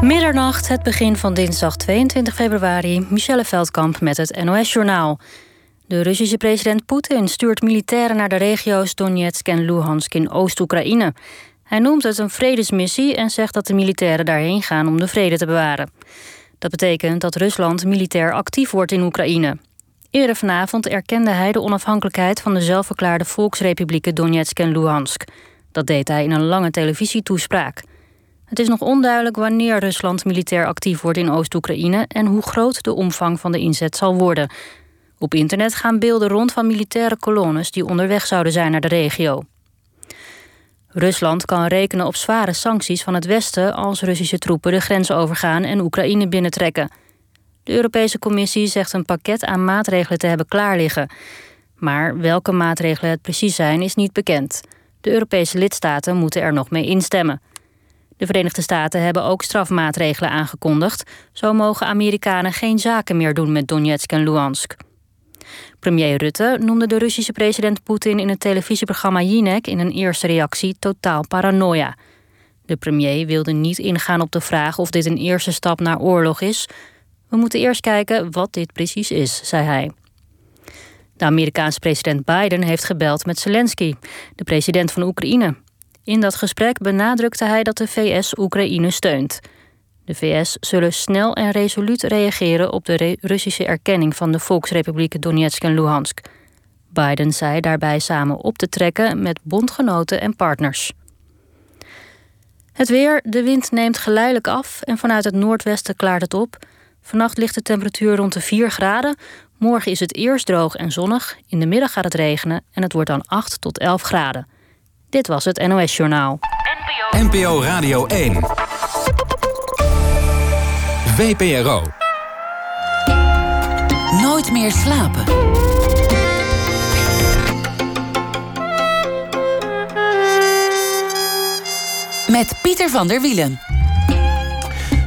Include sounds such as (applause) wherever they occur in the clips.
Middernacht, het begin van dinsdag 22 februari. Michelle Veldkamp met het NOS-journaal. De Russische president Poetin stuurt militairen naar de regio's Donetsk en Luhansk in Oost-Oekraïne. Hij noemt het een vredesmissie en zegt dat de militairen daarheen gaan om de vrede te bewaren. Dat betekent dat Rusland militair actief wordt in Oekraïne. Eerder vanavond erkende hij de onafhankelijkheid van de zelfverklaarde volksrepublieken Donetsk en Luhansk. Dat deed hij in een lange televisietoespraak. Het is nog onduidelijk wanneer Rusland militair actief wordt in Oost-Oekraïne en hoe groot de omvang van de inzet zal worden. Op internet gaan beelden rond van militaire kolonnes die onderweg zouden zijn naar de regio. Rusland kan rekenen op zware sancties van het Westen als Russische troepen de grens overgaan en Oekraïne binnentrekken. De Europese Commissie zegt een pakket aan maatregelen te hebben klaar liggen. Maar welke maatregelen het precies zijn, is niet bekend. De Europese lidstaten moeten er nog mee instemmen. De Verenigde Staten hebben ook strafmaatregelen aangekondigd. Zo mogen Amerikanen geen zaken meer doen met Donetsk en Luhansk. Premier Rutte noemde de Russische president Poetin in het televisieprogramma Jinek in een eerste reactie totaal paranoia. De premier wilde niet ingaan op de vraag of dit een eerste stap naar oorlog is. We moeten eerst kijken wat dit precies is, zei hij. De Amerikaanse president Biden heeft gebeld met Zelensky, de president van Oekraïne. In dat gesprek benadrukte hij dat de VS Oekraïne steunt. De VS zullen snel en resoluut reageren op de Russische erkenning van de Volksrepublieken Donetsk en Luhansk. Biden zei daarbij samen op te trekken met bondgenoten en partners. Het weer, de wind neemt geleidelijk af en vanuit het noordwesten klaart het op. Vannacht ligt de temperatuur rond de 4 graden. Morgen is het eerst droog en zonnig. In de middag gaat het regenen en het wordt dan 8 tot 11 graden. Dit was het NOS Journaal. NPO, NPO Radio 1. VPRO. Nooit meer slapen. Met Pieter van der Wielen.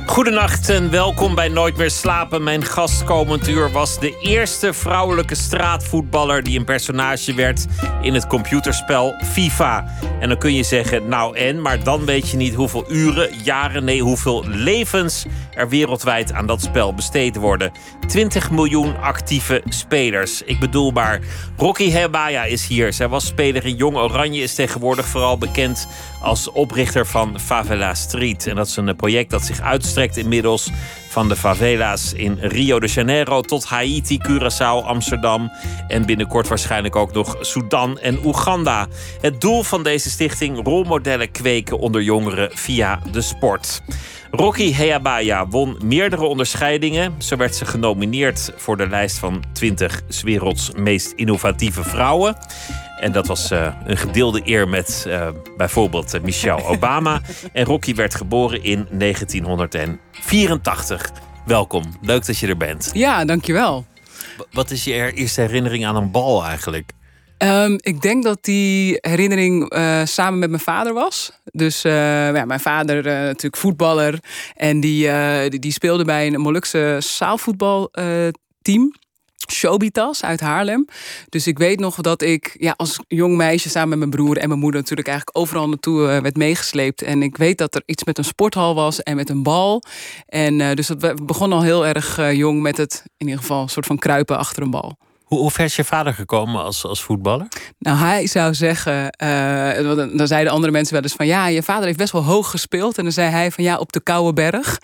Goedenacht en welkom bij Nooit meer slapen. Mijn gast komend uur was de eerste vrouwelijke straatvoetballer die een personage werd in het computerspel FIFA. En dan kun je zeggen, nou en, maar dan weet je niet hoeveel uren, jaren, nee, hoeveel levens er wereldwijd aan dat spel besteed worden. 20 miljoen actieve spelers. Ik bedoel maar, Rocky Hebaya is hier. Zij was speler in Jong Oranje, is tegenwoordig vooral bekend als oprichter van Favela Street. En dat is een project dat zich uitstrekt inmiddels van de favela's in Rio de Janeiro tot Haiti, Curaçao, Amsterdam en binnenkort waarschijnlijk ook nog Sudan en Oeganda. Het doel van deze stichting rolmodellen kweken onder jongeren via de sport. Rocky Heabaya won meerdere onderscheidingen. Zo werd ze genomineerd voor de lijst van 20 werelds meest innovatieve vrouwen. En dat was uh, een gedeelde eer met uh, bijvoorbeeld uh, Michelle (laughs) Obama. en Rocky werd geboren in 1984. Welkom, leuk dat je er bent. Ja, dankjewel. Wat is je eerste herinnering aan een bal eigenlijk? Um, ik denk dat die herinnering uh, samen met mijn vader was. Dus uh, ja, mijn vader uh, natuurlijk voetballer. En die, die, die, speelde bij een Molukse zaalvoetbalteam. Shobitas uit Haarlem. Dus ik weet nog dat ik ja, als jong meisje samen met mijn broer en mijn moeder natuurlijk eigenlijk overal naartoe werd meegesleept. En ik weet dat er iets met een sporthal was en met een bal. En dus dat begon al heel erg jong met het in ieder geval een soort van kruipen achter een bal. Hoe, hoe ver is je vader gekomen als, als voetballer? Nou, hij zou zeggen, uh, dan zeiden andere mensen wel eens van ja, je vader heeft best wel hoog gespeeld. En dan zei hij van ja, op de Koude Berg. (laughs)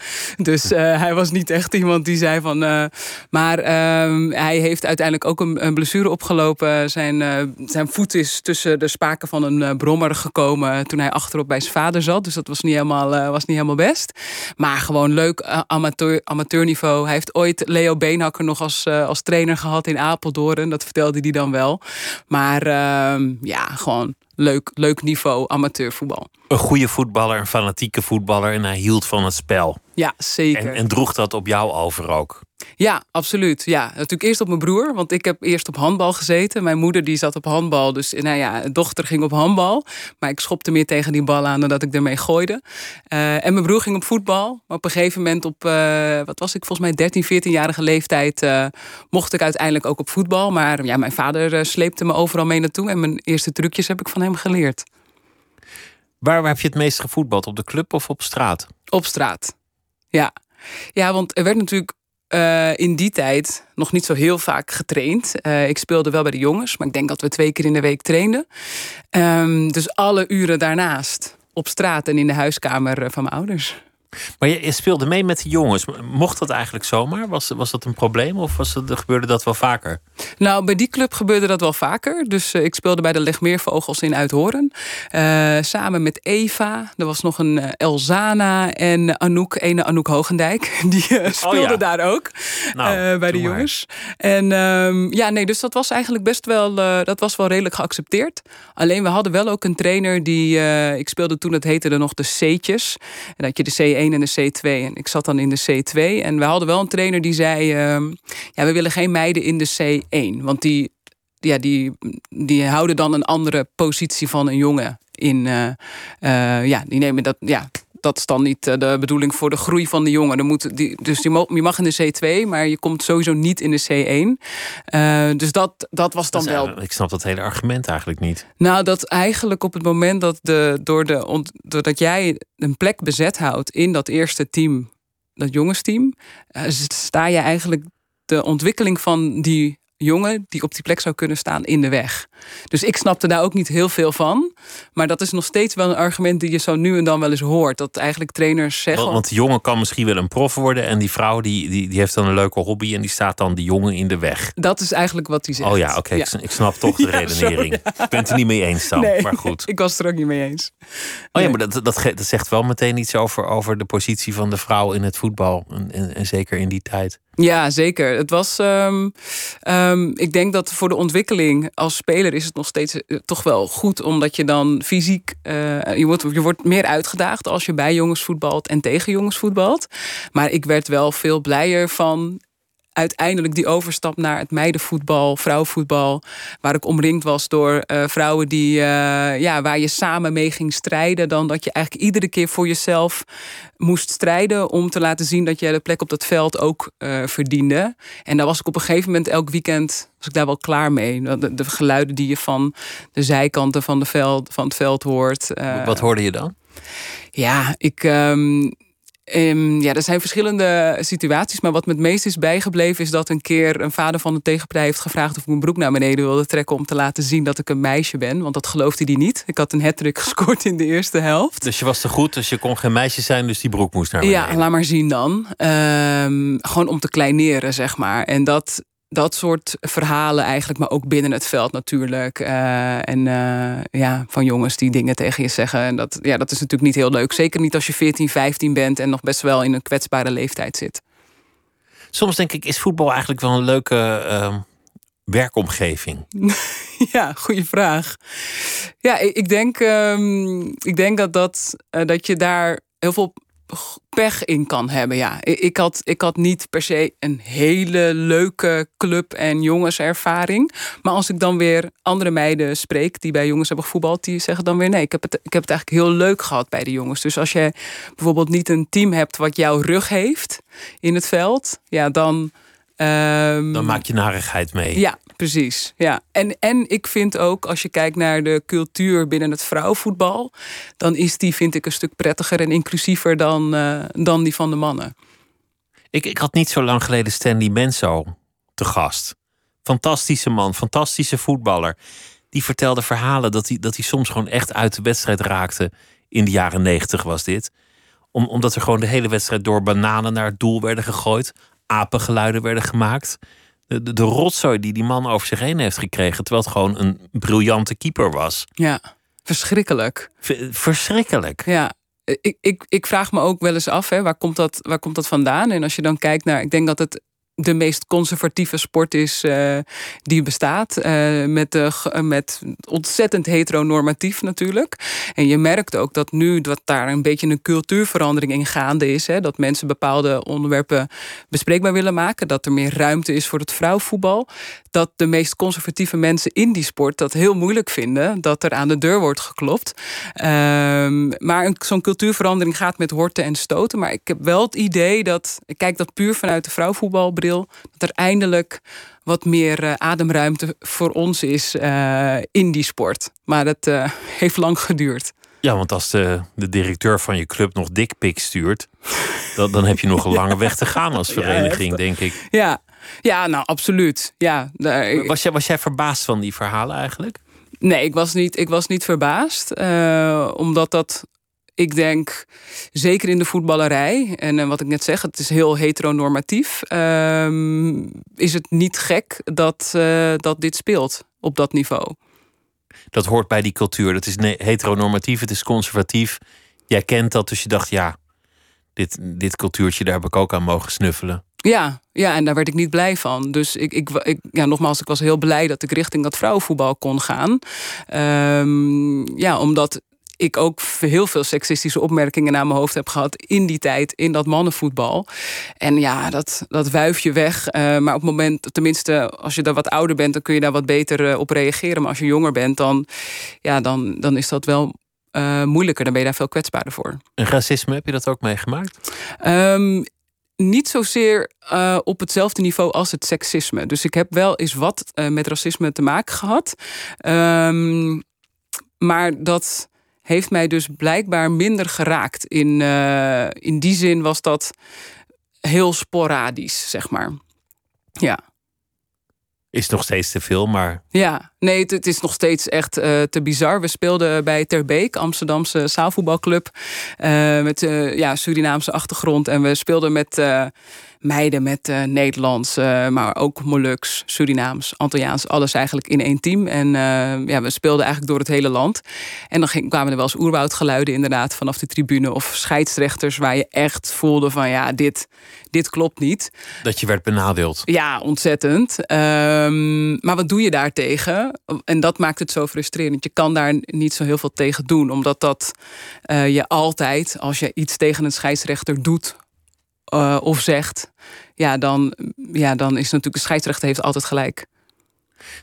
Dus uh, hij was niet echt iemand die zei van. Uh, maar ehm, hij heeft uiteindelijk ook een, een blessure opgelopen. Zijn, zijn voet is tussen de spaken van een brommer gekomen toen hij achterop bij zijn vader zat. Dus dat was niet helemaal, was niet helemaal best. Maar gewoon leuk amateur, amateurniveau. Hij heeft ooit Leo Beenhakker nog als, als trainer gehad in Apeldoorn. Dat vertelde hij dan wel. Maar uh, ja, gewoon leuk, leuk niveau amateurvoetbal. Een goede voetballer, een fanatieke voetballer en hij hield van het spel. Ja, zeker. En, en droeg dat op jou over ook? Ja, absoluut. Ja, natuurlijk eerst op mijn broer, want ik heb eerst op handbal gezeten. Mijn moeder die zat op handbal, dus nou ja, dochter ging op handbal. Maar ik schopte meer tegen die bal aan dan dat ik ermee gooide. Uh, en mijn broer ging op voetbal. Maar op een gegeven moment op, uh, wat was ik, volgens mij 13, 14-jarige leeftijd... Uh, mocht ik uiteindelijk ook op voetbal. Maar ja, mijn vader sleepte me overal mee naartoe. En mijn eerste trucjes heb ik van hem geleerd. Waar, waar heb je het meest gevoetbald? Op de club of op straat? Op straat. Ja. ja, want er werd natuurlijk uh, in die tijd nog niet zo heel vaak getraind. Uh, ik speelde wel bij de jongens, maar ik denk dat we twee keer in de week trainden. Um, dus alle uren daarnaast op straat en in de huiskamer van mijn ouders. Maar je, speelde mee met de jongens. Mocht dat eigenlijk zomaar? Was, was dat een probleem of was het, gebeurde dat wel vaker? Nou, bij die club gebeurde dat wel vaker. Dus uh, ik speelde bij de Legmeervogels in Uithoren. Uh, samen met Eva. Er was nog een uh, Elzana en Anouk, ene Anouk Hogendijk. (laughs) Die speelde oh ja. daar ook nou, bij de jongens. Maar. En um, ja, nee, dus dat was eigenlijk best wel, dat was wel redelijk geaccepteerd. Alleen we hadden wel ook een trainer die, ik speelde toen, het heette er nog de C'tjes. En dat je de C en de C2. En ik zat dan in de C2. En we hadden wel een trainer die zei: uh, ja, we willen geen meiden in de C1. Want die, ja, die, die houden dan een andere positie van een jongen in. Uh, uh, ja, die nemen dat. Ja, dat is dan niet de bedoeling voor de groei van de jongen. moet die, dus je mag, je mag in de C2, maar je komt sowieso niet in de C1. Uh, dus dat, dat was dan wel. Ik snap dat hele argument eigenlijk niet. Nou, dat eigenlijk op het moment dat de, door de, doordat jij een plek bezet houdt in dat eerste team, dat jongensteam, uh, sta je eigenlijk de ontwikkeling van die jongen die op die plek zou kunnen staan in de weg. Dus ik snapte daar ook niet heel veel van. Maar dat is nog steeds wel een argument die je zo nu en dan wel eens hoort. Dat eigenlijk trainers zeggen. Want, want de jongen kan misschien wel een prof worden. En die vrouw die, die, die heeft dan een leuke hobby. En die staat dan de jongen in de weg. Dat is eigenlijk wat hij zegt. Oh ja, oké. Ik snap toch de (laughs) redenering. Ik ben het er niet mee eens dan. Nee, maar goed. Ik was het er ook niet mee eens. Oh ja, maar dat, dat, dat zegt wel meteen iets over, over de positie van de vrouw in het voetbal. En, en, en zeker in die tijd. Ja, zeker. Het was. Um, um, ik denk dat voor de ontwikkeling als speler is het nog steeds uh, toch wel goed, omdat je dan fysiek. Uh, je, wordt, je wordt meer uitgedaagd als je bij jongens voetbalt en tegen jongens voetbalt. Maar ik werd wel veel blijer van uiteindelijk die overstap naar het meidenvoetbal, vrouwenvoetbal, waar ik omringd was door uh, vrouwen die, uh, ja, waar je samen mee ging strijden, dan dat je eigenlijk iedere keer voor jezelf moest strijden om te laten zien dat je de plek op dat veld ook uh, verdiende. En daar was ik op een gegeven moment elk weekend was ik daar wel klaar mee. De, de geluiden die je van de zijkanten van, de veld, van het veld hoort. Wat hoorde je dan? Ja, ik. Um, Um, ja, er zijn verschillende situaties. Maar wat me het meest is bijgebleven is dat een keer een vader van de tegenpartij heeft gevraagd of ik mijn broek naar beneden wilde trekken om te laten zien dat ik een meisje ben. Want dat geloofde hij niet. Ik had een hattrick (laughs) gescoord in de eerste helft. Dus je was te goed, dus je kon geen meisje zijn, dus die broek moest naar beneden. Ja, laat maar zien dan. Um, gewoon om te kleineren, zeg maar. En dat, dat soort verhalen eigenlijk, maar ook binnen het veld natuurlijk. Uh, en uh, ja, van jongens die dingen tegen je zeggen. En dat, ja, dat is natuurlijk niet heel leuk. Zeker niet als je 14, 15 bent en nog best wel in een kwetsbare leeftijd zit. Soms denk ik, is voetbal eigenlijk wel een leuke uh, werkomgeving? (laughs) ja, goede vraag. Ja, ik, ik denk, um, ik denk dat, dat, uh, dat je daar heel veel pech in kan hebben. Ja, ik had, ik had niet per se een hele leuke club- en jongenservaring. Maar als ik dan weer andere meiden spreek die bij jongens hebben gevoetbald, die zeggen dan weer nee, ik heb het, ik heb het eigenlijk heel leuk gehad bij de jongens. Dus als je bijvoorbeeld niet een team hebt wat jouw rug heeft in het veld, ja, dan. Um, dan maak je narigheid mee. Ja, precies. Ja. En, en ik vind ook, als je kijkt naar de cultuur binnen het vrouwenvoetbal, dan is die, vind ik, een stuk prettiger en inclusiever dan, uh, dan die van de mannen. Ik, ik had niet zo lang geleden Stanley Menso te gast. Fantastische man, fantastische voetballer. Die vertelde verhalen dat hij, dat hij soms gewoon echt uit de wedstrijd raakte. In de jaren negentig was dit. Om, omdat er gewoon de hele wedstrijd door bananen naar het doel werden gegooid. Apengeluiden werden gemaakt de, de, rotzooi die die man over zich heen heeft gekregen. Terwijl het gewoon een briljante keeper was. Ja, verschrikkelijk. verschrikkelijk. Ja, ik, ik, ik vraag me ook wel eens af, hè, waar, komt dat, waar komt dat vandaan? En als je dan kijkt naar, ik denk dat het de meest conservatieve sport is uh, die bestaat. Uh, met, de, met ontzettend heteronormatief natuurlijk. En je merkt ook dat nu dat daar een beetje een cultuurverandering in gaande is. Hè, dat mensen bepaalde onderwerpen bespreekbaar willen maken. Dat er meer ruimte is voor het vrouwenvoetbal. Dat de meest conservatieve mensen in die sport dat heel moeilijk vinden. Dat er aan de deur wordt geklopt. Um, maar zo'n cultuurverandering gaat met horten en stoten. Maar ik heb wel het idee dat, ik kijk dat puur vanuit de dat er eindelijk wat meer uh, ademruimte voor ons is uh, in die sport. Maar dat uh, heeft lang geduurd. Ja, want als de, de directeur van je club nog dikpik stuurt, dan, dan heb je nog een (laughs) lange weg te gaan als vereniging, denk ik. Ja, ja nou absoluut. Ja, was, jij, was jij verbaasd van die verhalen eigenlijk? Nee, ik was niet, ik was niet verbaasd. Uh, omdat dat ik denk, zeker in de voetballerij, en wat ik net zeg, het is heel heteronormatief, uh, is het niet gek dat, uh, dat dit speelt op dat niveau. Dat hoort bij die cultuur. Dat is heteronormatief, het is conservatief. Jij kent dat, dus je dacht, ja, dit, dit cultuurtje, daar heb ik ook aan mogen snuffelen. Ja, ja, en daar werd ik niet blij van. Dus ik, ik, ik, ja, nogmaals, ik was heel blij dat ik richting dat vrouwenvoetbal kon gaan. Um, ja, omdat ik ook heel veel seksistische opmerkingen naar mijn hoofd heb gehad in die tijd, in dat mannenvoetbal. En ja, dat, dat wuif je weg. Uh, maar op het moment, tenminste, als je daar wat ouder bent, dan kun je daar wat beter uh, op reageren. Maar als je jonger bent, dan, ja, dan, dan is dat wel uh, moeilijker. Dan ben je daar veel kwetsbaarder voor. En racisme, heb je dat ook meegemaakt? Um, niet zozeer uh, op hetzelfde niveau als het seksisme. Dus ik heb wel eens wat uh, met racisme te maken gehad. Um, maar dat heeft mij dus blijkbaar minder geraakt. In, uh, in die zin was dat heel sporadisch, zeg maar. Ja. Is nog steeds te veel, maar. Ja, nee, het, het is nog steeds echt uh, te bizar. We speelden bij Terbeek, Amsterdamse zaalvoetbalclub. Uh, met ja, Surinaamse achtergrond. En we speelden met meiden met uh, Nederlands, uh, maar ook Molux, Surinaams, Antilliaans, alles eigenlijk in één team. En uh, ja, we speelden eigenlijk door het hele land. En dan ging, kwamen er wel eens oerwoudgeluiden inderdaad vanaf de tribune of scheidsrechters waar je echt voelde van ja, dit, dit klopt niet. Dat je werd benadeeld. Ja, ontzettend. Um, maar wat doe je daartegen? En dat maakt het zo frustrerend. Je kan daar niet zo heel veel tegen doen, omdat dat je altijd, als je iets tegen een scheidsrechter doet uh, of zegt, ja dan, ja, dan is natuurlijk de scheidsrechter heeft altijd gelijk.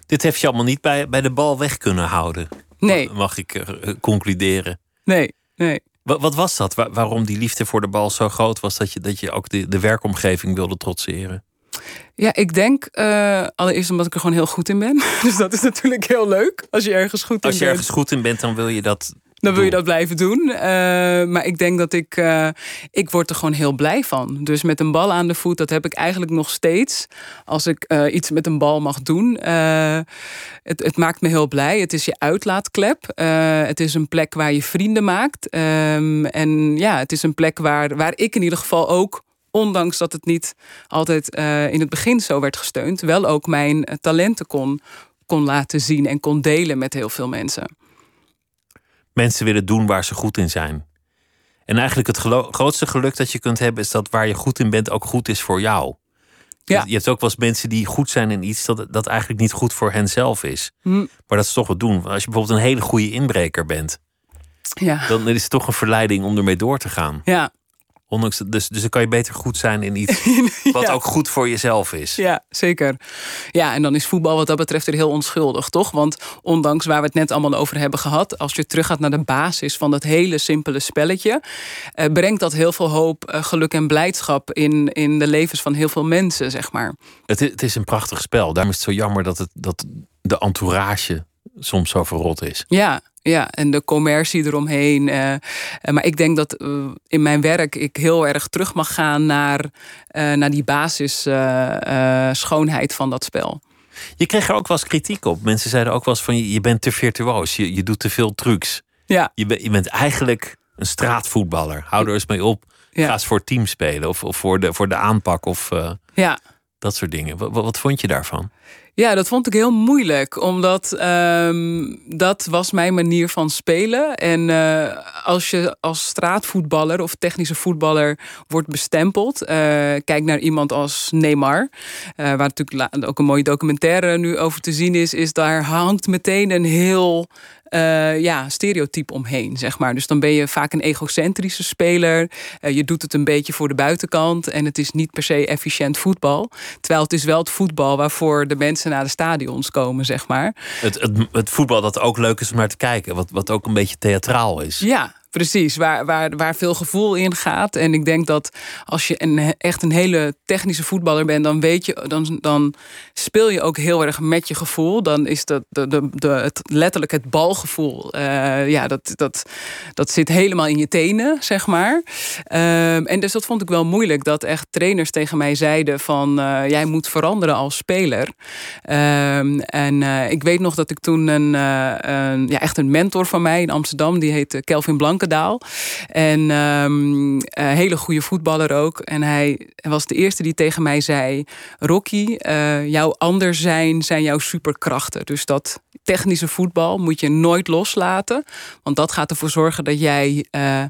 Dit heeft je allemaal niet bij, bij de bal weg kunnen houden. Nee. Mag ik uh, concluderen? Nee, nee. Wat, wat was dat? Waar, waarom die liefde voor de bal zo groot was dat je, dat je ook de, de werkomgeving wilde trotseren? Ja, ik denk uh, allereerst omdat ik er gewoon heel goed in ben. (laughs) Dus dat is natuurlijk heel leuk als je ergens goed in bent. Als je ergens goed in bent, dan wil je dat dan wil je dat blijven doen. Uh, maar ik denk dat ik... Uh, ik word er gewoon heel blij van. Dus met een bal aan de voet, dat heb ik eigenlijk nog steeds. Als ik uh, iets met een bal mag doen. het, het, maakt me heel blij. Het is je uitlaatklep. het is een plek waar je vrienden maakt. Um, en ja, het is een plek waar, waar ik in ieder geval ook ondanks dat het niet altijd in het begin zo werd gesteund, wel ook mijn talenten kon, kon laten zien en kon delen met heel veel mensen mensen willen doen waar ze goed in zijn. En eigenlijk het grootste geluk dat je kunt hebben is dat waar je goed in bent ook goed is voor jou. Ja. Je hebt ook wel eens mensen die goed zijn in iets dat, dat eigenlijk niet goed voor hen zelf is. Hm. Maar dat is toch wat doen. Als je bijvoorbeeld een hele goede inbreker bent, ja. dan is het toch een verleiding om ermee door te gaan. Ja, Ondanks, dus, dus dan kan je beter goed zijn in iets (laughs) wat ook goed voor jezelf is. Ja, zeker. Ja, en dan is voetbal wat dat betreft er heel onschuldig, toch? Want ondanks waar we het net allemaal over hebben gehad, als je teruggaat naar de basis van dat hele simpele spelletje, eh, brengt dat heel veel hoop, eh, geluk en blijdschap in, in de levens van heel veel mensen, zeg maar. Het, het is een prachtig spel. Daarom is het zo jammer dat, het, dat de entourage soms zo verrot is. Ja, ja, en de commercie eromheen. Uh, maar ik denk dat uh, in mijn werk ik heel erg terug mag gaan naar, uh, naar die basis schoonheid van dat spel. Je kreeg er ook wel eens kritiek op. Mensen zeiden ook wel eens van je bent te virtuoos, je, je doet te veel trucs. Ja. Je, ben, je bent eigenlijk een straatvoetballer. Hou er eens mee op. Ja. Ga eens voor team spelen of, of voor, de, voor de aanpak of ja. Dat soort dingen. Wat, wat vond je daarvan? Ja, dat vond ik heel moeilijk, omdat um, dat was mijn manier van spelen. En uh, als je als straatvoetballer of technische voetballer wordt bestempeld, uh, kijk naar iemand als Neymar, uh, waar natuurlijk ook een mooie documentaire nu over te zien is, is daar hangt meteen een heel uh, ja, stereotype omheen, zeg maar. Dus dan ben je vaak een egocentrische speler. Uh, je doet het een beetje voor de buitenkant. En het is niet per se efficiënt voetbal. Terwijl het is wel het voetbal waarvoor de mensen naar de stadions komen, zeg maar. Het, het, het voetbal dat ook leuk is om naar te kijken. Wat, wat ook een beetje theatraal is. Ja, precies. Waar, waar, waar veel gevoel in gaat. En ik denk dat als je een, echt een hele technische voetballer bent, dan weet je, dan, dan speel je ook heel erg met je gevoel. Dan is dat de, de, de, het, letterlijk het balgevoel. Uh, ja, dat, dat, dat zit helemaal in je tenen, zeg maar. Uh, en dus dat vond ik wel moeilijk. Dat echt trainers tegen mij zeiden van uh, jij moet veranderen als speler. Ehm, en uh, ik weet nog dat ik toen een, een, ja, echt een mentor van mij in Amsterdam, die heet Kelvin En um, hele goede voetballer ook. En hij was de eerste die tegen mij zei: Rocky, jouw anders zijn zijn jouw superkrachten. Dus dat technische voetbal moet je nooit loslaten. Want dat gaat ervoor zorgen dat jij uh,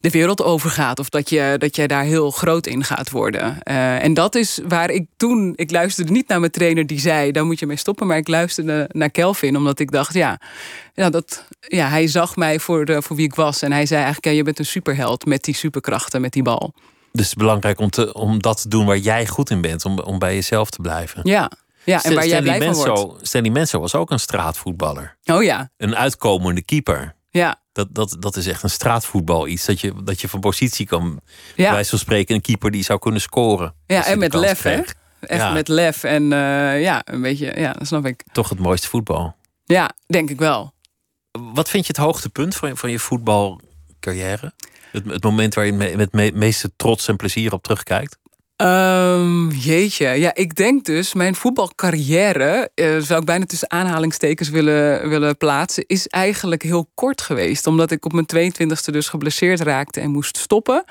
de wereld overgaat. Of dat, je, dat jij daar heel groot in gaat worden. Uh, en dat is waar ik toen... Ik luisterde niet naar mijn trainer die zei... daar moet je mee stoppen. Maar ik luisterde naar Kelvin. Omdat ik dacht, ja... ja, dat, ja hij zag mij voor, de, voor wie ik was. En hij zei eigenlijk... Ja, je bent een superheld met die superkrachten, met die bal. Dus het is belangrijk om, te, om dat te doen waar jij goed in bent. Om, om bij jezelf te blijven. Ja, ja, en waar jij blij van wordt. Stanley Menso was ook een straatvoetballer. Oh ja. Een uitkomende keeper. Ja. Dat, dat, dat is echt een straatvoetbal iets. Dat je, dat je van positie kan, ja. bij van spreken, een keeper die zou kunnen scoren. Ja, en met lef, hè? Echt ja. met lef en uh, ja, een beetje, ja, dat snap ik. Toch het mooiste voetbal. Ja, denk ik wel. Wat vind je het hoogtepunt van je, van je voetbalcarrière? Het, het moment waar je met me, meeste trots en plezier op terugkijkt? Um, jeetje, ja, ik denk dus mijn voetbalcarrière, uh, zou ik bijna tussen aanhalingstekens willen, willen plaatsen, is eigenlijk heel kort geweest. Omdat ik op mijn 22e dus geblesseerd raakte en moest stoppen.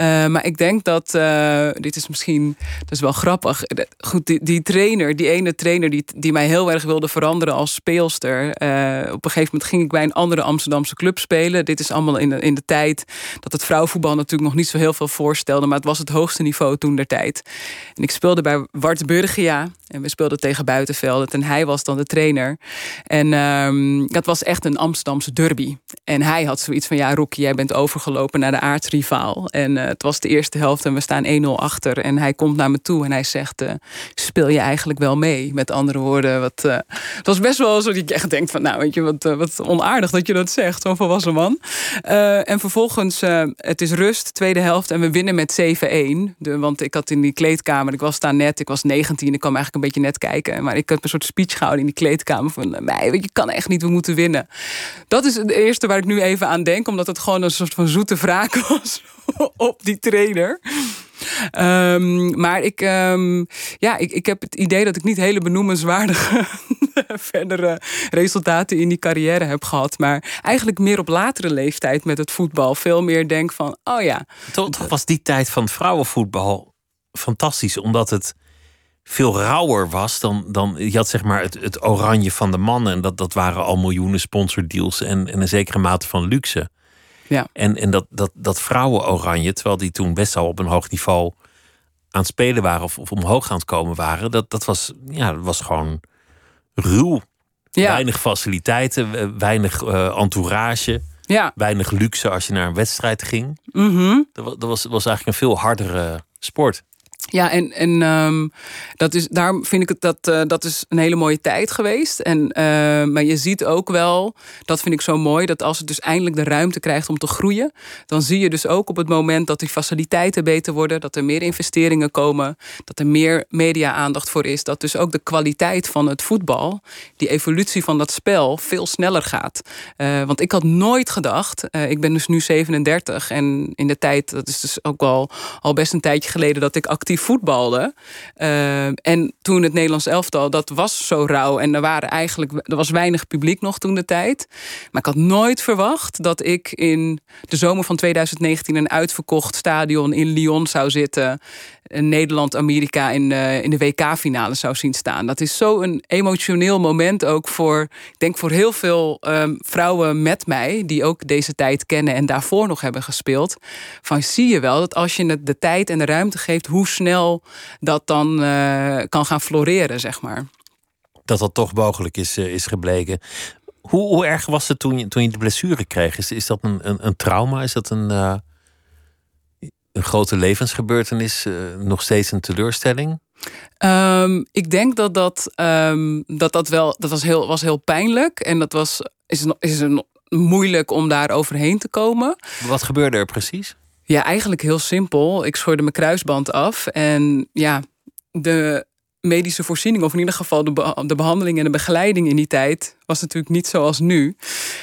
Uh, maar ik denk dat, uh, dit is misschien, dat is wel grappig. Goed, die, die trainer, die ene trainer die, die mij heel erg wilde veranderen als speelster. op een gegeven moment ging ik bij een andere Amsterdamse club spelen. Dit is allemaal in de, in de tijd dat het vrouwenvoetbal natuurlijk nog niet zo heel veel voorstelde. Maar het was het hoogste niveau toen tijd. En ik speelde bij Wartburgia. En we speelden tegen Buitenvelden. En hij was dan de trainer. En um, dat was echt een Amsterdamse derby. En hij had zoiets van: Ja, Rocky, jij bent overgelopen naar de aardsrivaal. En uh, het was de eerste helft en we staan 1-0 achter. En hij komt naar me toe en hij zegt: uh, Speel je eigenlijk wel mee? Met andere woorden, wat, uh, het was best wel zo dat je echt denkt: van, Nou, weet je, wat, wat onaardig dat je dat zegt, zo'n volwassen man. en vervolgens, het is rust, tweede helft. En we winnen met 7-1. Want ik had in die kleedkamer, ik was daar net, ik was 19, ik kwam eigenlijk een beetje net kijken. Maar ik heb een soort speech gehouden in die kleedkamer van mij, weet je, kan echt niet, we moeten winnen. Dat is het eerste waar ik nu even aan denk, omdat het gewoon een soort van zoete wraak (laughs) was op die trainer. Um, maar ik, um, ja, ik, ik heb het idee dat ik niet hele benoemenswaardige (laughs) verdere resultaten in die carrière heb gehad. Maar eigenlijk meer op latere leeftijd met het voetbal. Veel meer denk van, oh ja. Toch was die tijd van vrouwenvoetbal fantastisch, omdat het veel rauwer was dan, dan je had zeg maar het, het oranje van de mannen. En dat, dat waren al miljoenen sponsordeals en, en een zekere mate van luxe. Ja. En, en dat, dat, dat vrouwen-oranje, terwijl die toen best al op een hoog niveau aan het spelen waren of, of omhoog aan het komen waren, dat, dat, was, ja, dat was gewoon ruw. Ja. Weinig faciliteiten, weinig uh, entourage. Ja. Weinig luxe als je naar een wedstrijd ging. Mm -hmm. dat, dat was, was eigenlijk een veel hardere sport. Ja, en, en um, dat is, daarom vind ik het dat uh, dat is een hele mooie tijd geweest. En, uh, maar je ziet ook wel, dat vind ik zo mooi, dat als het dus eindelijk de ruimte krijgt om te groeien, dan zie je dus ook op het moment dat die faciliteiten beter worden, dat er meer investeringen komen, dat er meer media-aandacht voor is, dat dus ook de kwaliteit van het voetbal, die evolutie van dat spel, veel sneller gaat. Uh, want ik had nooit gedacht, ik ben dus nu 37 en in de tijd, dat is dus ook al, al best een tijdje geleden dat ik actief voetbalde. Uh, en toen het Nederlands elftal, dat was zo rauw. En er, waren eigenlijk, er was weinig publiek nog toen de tijd. Maar ik had nooit verwacht dat ik in de zomer van 2019... een uitverkocht stadion in Lyon zou zitten. Nederland-Amerika in, uh, in de WK-finale zou zien staan. Dat is zo'n emotioneel moment ook voor... ik denk voor heel veel um, vrouwen met mij... die ook deze tijd kennen en daarvoor nog hebben gespeeld. Van zie je wel dat als je het de tijd en de ruimte geeft... hoe snel dat dan uh, kan gaan floreren, zeg maar. Dat dat toch mogelijk is, uh, is gebleken. Hoe, hoe, erg was het toen je, toen je de blessure kreeg? Is, is dat een, een, een trauma? Is dat een, uh, een grote levensgebeurtenis? nog steeds een teleurstelling? Um, ik denk dat dat, um, dat, dat wel, dat was heel, was heel pijnlijk. En dat was, is, is een moeilijk om daar overheen te komen. Wat gebeurde er precies? Ja, eigenlijk heel simpel. Ik scheurde mijn kruisband af. En ja, de medische voorziening, of in ieder geval de, de behandeling en de begeleiding in die tijd, was natuurlijk niet zoals nu.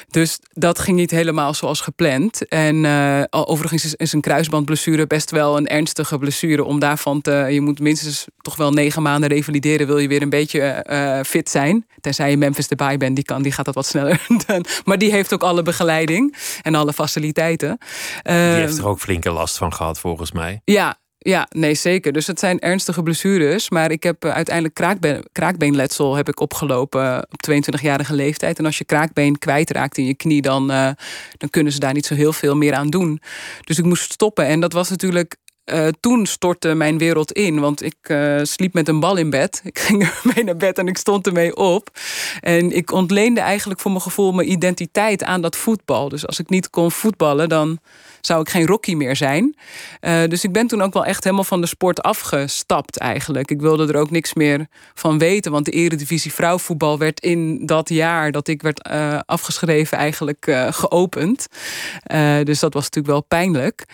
Dus dat ging niet helemaal zoals gepland. En uh, overigens is, is, een kruisbandblessure best wel een ernstige blessure. Om daarvan te. Je moet minstens toch wel negen maanden revalideren. Wil je weer een beetje uh, fit zijn. Tenzij je Memphis erbij bent, die, kan, die gaat dat wat sneller. (laughs) maar die heeft ook alle begeleiding en alle faciliteiten. die heeft er ook flinke last van gehad, volgens mij. Ja, ja, nee, zeker. Dus het zijn ernstige blessures. Maar ik heb eh, uiteindelijk kraakbeen, kraakbeenletsel heb ik opgelopen op 22-jarige leeftijd. En als je kraakbeen kwijtraakt in je knie, dan, uh, dan kunnen ze daar niet zo heel veel meer aan doen. Dus ik moest stoppen. En dat was natuurlijk uh, toen stortte mijn wereld in. Want ik uh, sliep met een bal in bed. (laughs) Ik ging (laughs) ermee naar bed en ik stond ermee op. En ik ontleende eigenlijk voor mijn gevoel mijn identiteit aan dat voetbal. Dus als ik niet kon voetballen, dan zou ik geen Rocky meer zijn. Uh, dus ik ben toen ook wel echt helemaal van de sport afgestapt eigenlijk. Ik wilde er ook niks meer van weten. Want de eredivisie vrouwvoetbal werd in dat jaar dat ik werd afgeschreven eigenlijk geopend. dus dat was natuurlijk wel pijnlijk.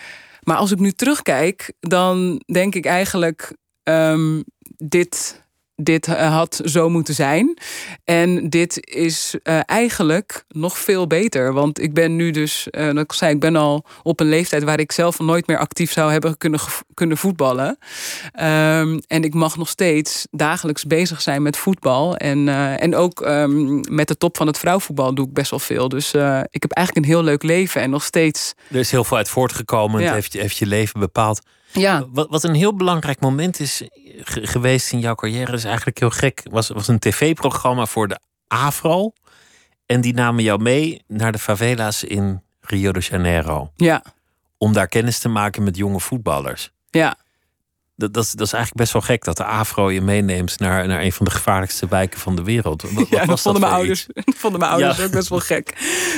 Maar als ik nu terugkijk, dan denk ik eigenlijk: um, dit dit eh, had zo moeten zijn. En dit is uh, eigenlijk nog veel beter. Want ik ben nu dus, uh, dat ik zei, ik ben al op een leeftijd waar ik zelf nooit meer actief zou hebben kunnen, kunnen voetballen. Um, en ik mag nog steeds dagelijks bezig zijn met voetbal. En, uh, en ook um, met de top van het vrouwvoetbal doe ik best wel veel. Dus ik heb eigenlijk een heel leuk leven en nog steeds. Er is heel veel uit voortgekomen. Ja. Het heeft, heeft je leven bepaald. Ja. Wat, wat een heel belangrijk moment is geweest in jouw carrière, is eigenlijk heel gek. Was, was een tv-programma voor de Afro. En die namen jou mee naar de favela's in Rio de Janeiro. Ja. Om daar kennis te maken met jonge voetballers. Ja. Dat, dat, is, dat is eigenlijk best wel gek dat de Afro je meeneemt naar, naar een van de gevaarlijkste wijken van de wereld. Wat, (laughs) ja, dat vonden mijn ouders, (laughs) vonden mijn ouders ja. ook best wel gek.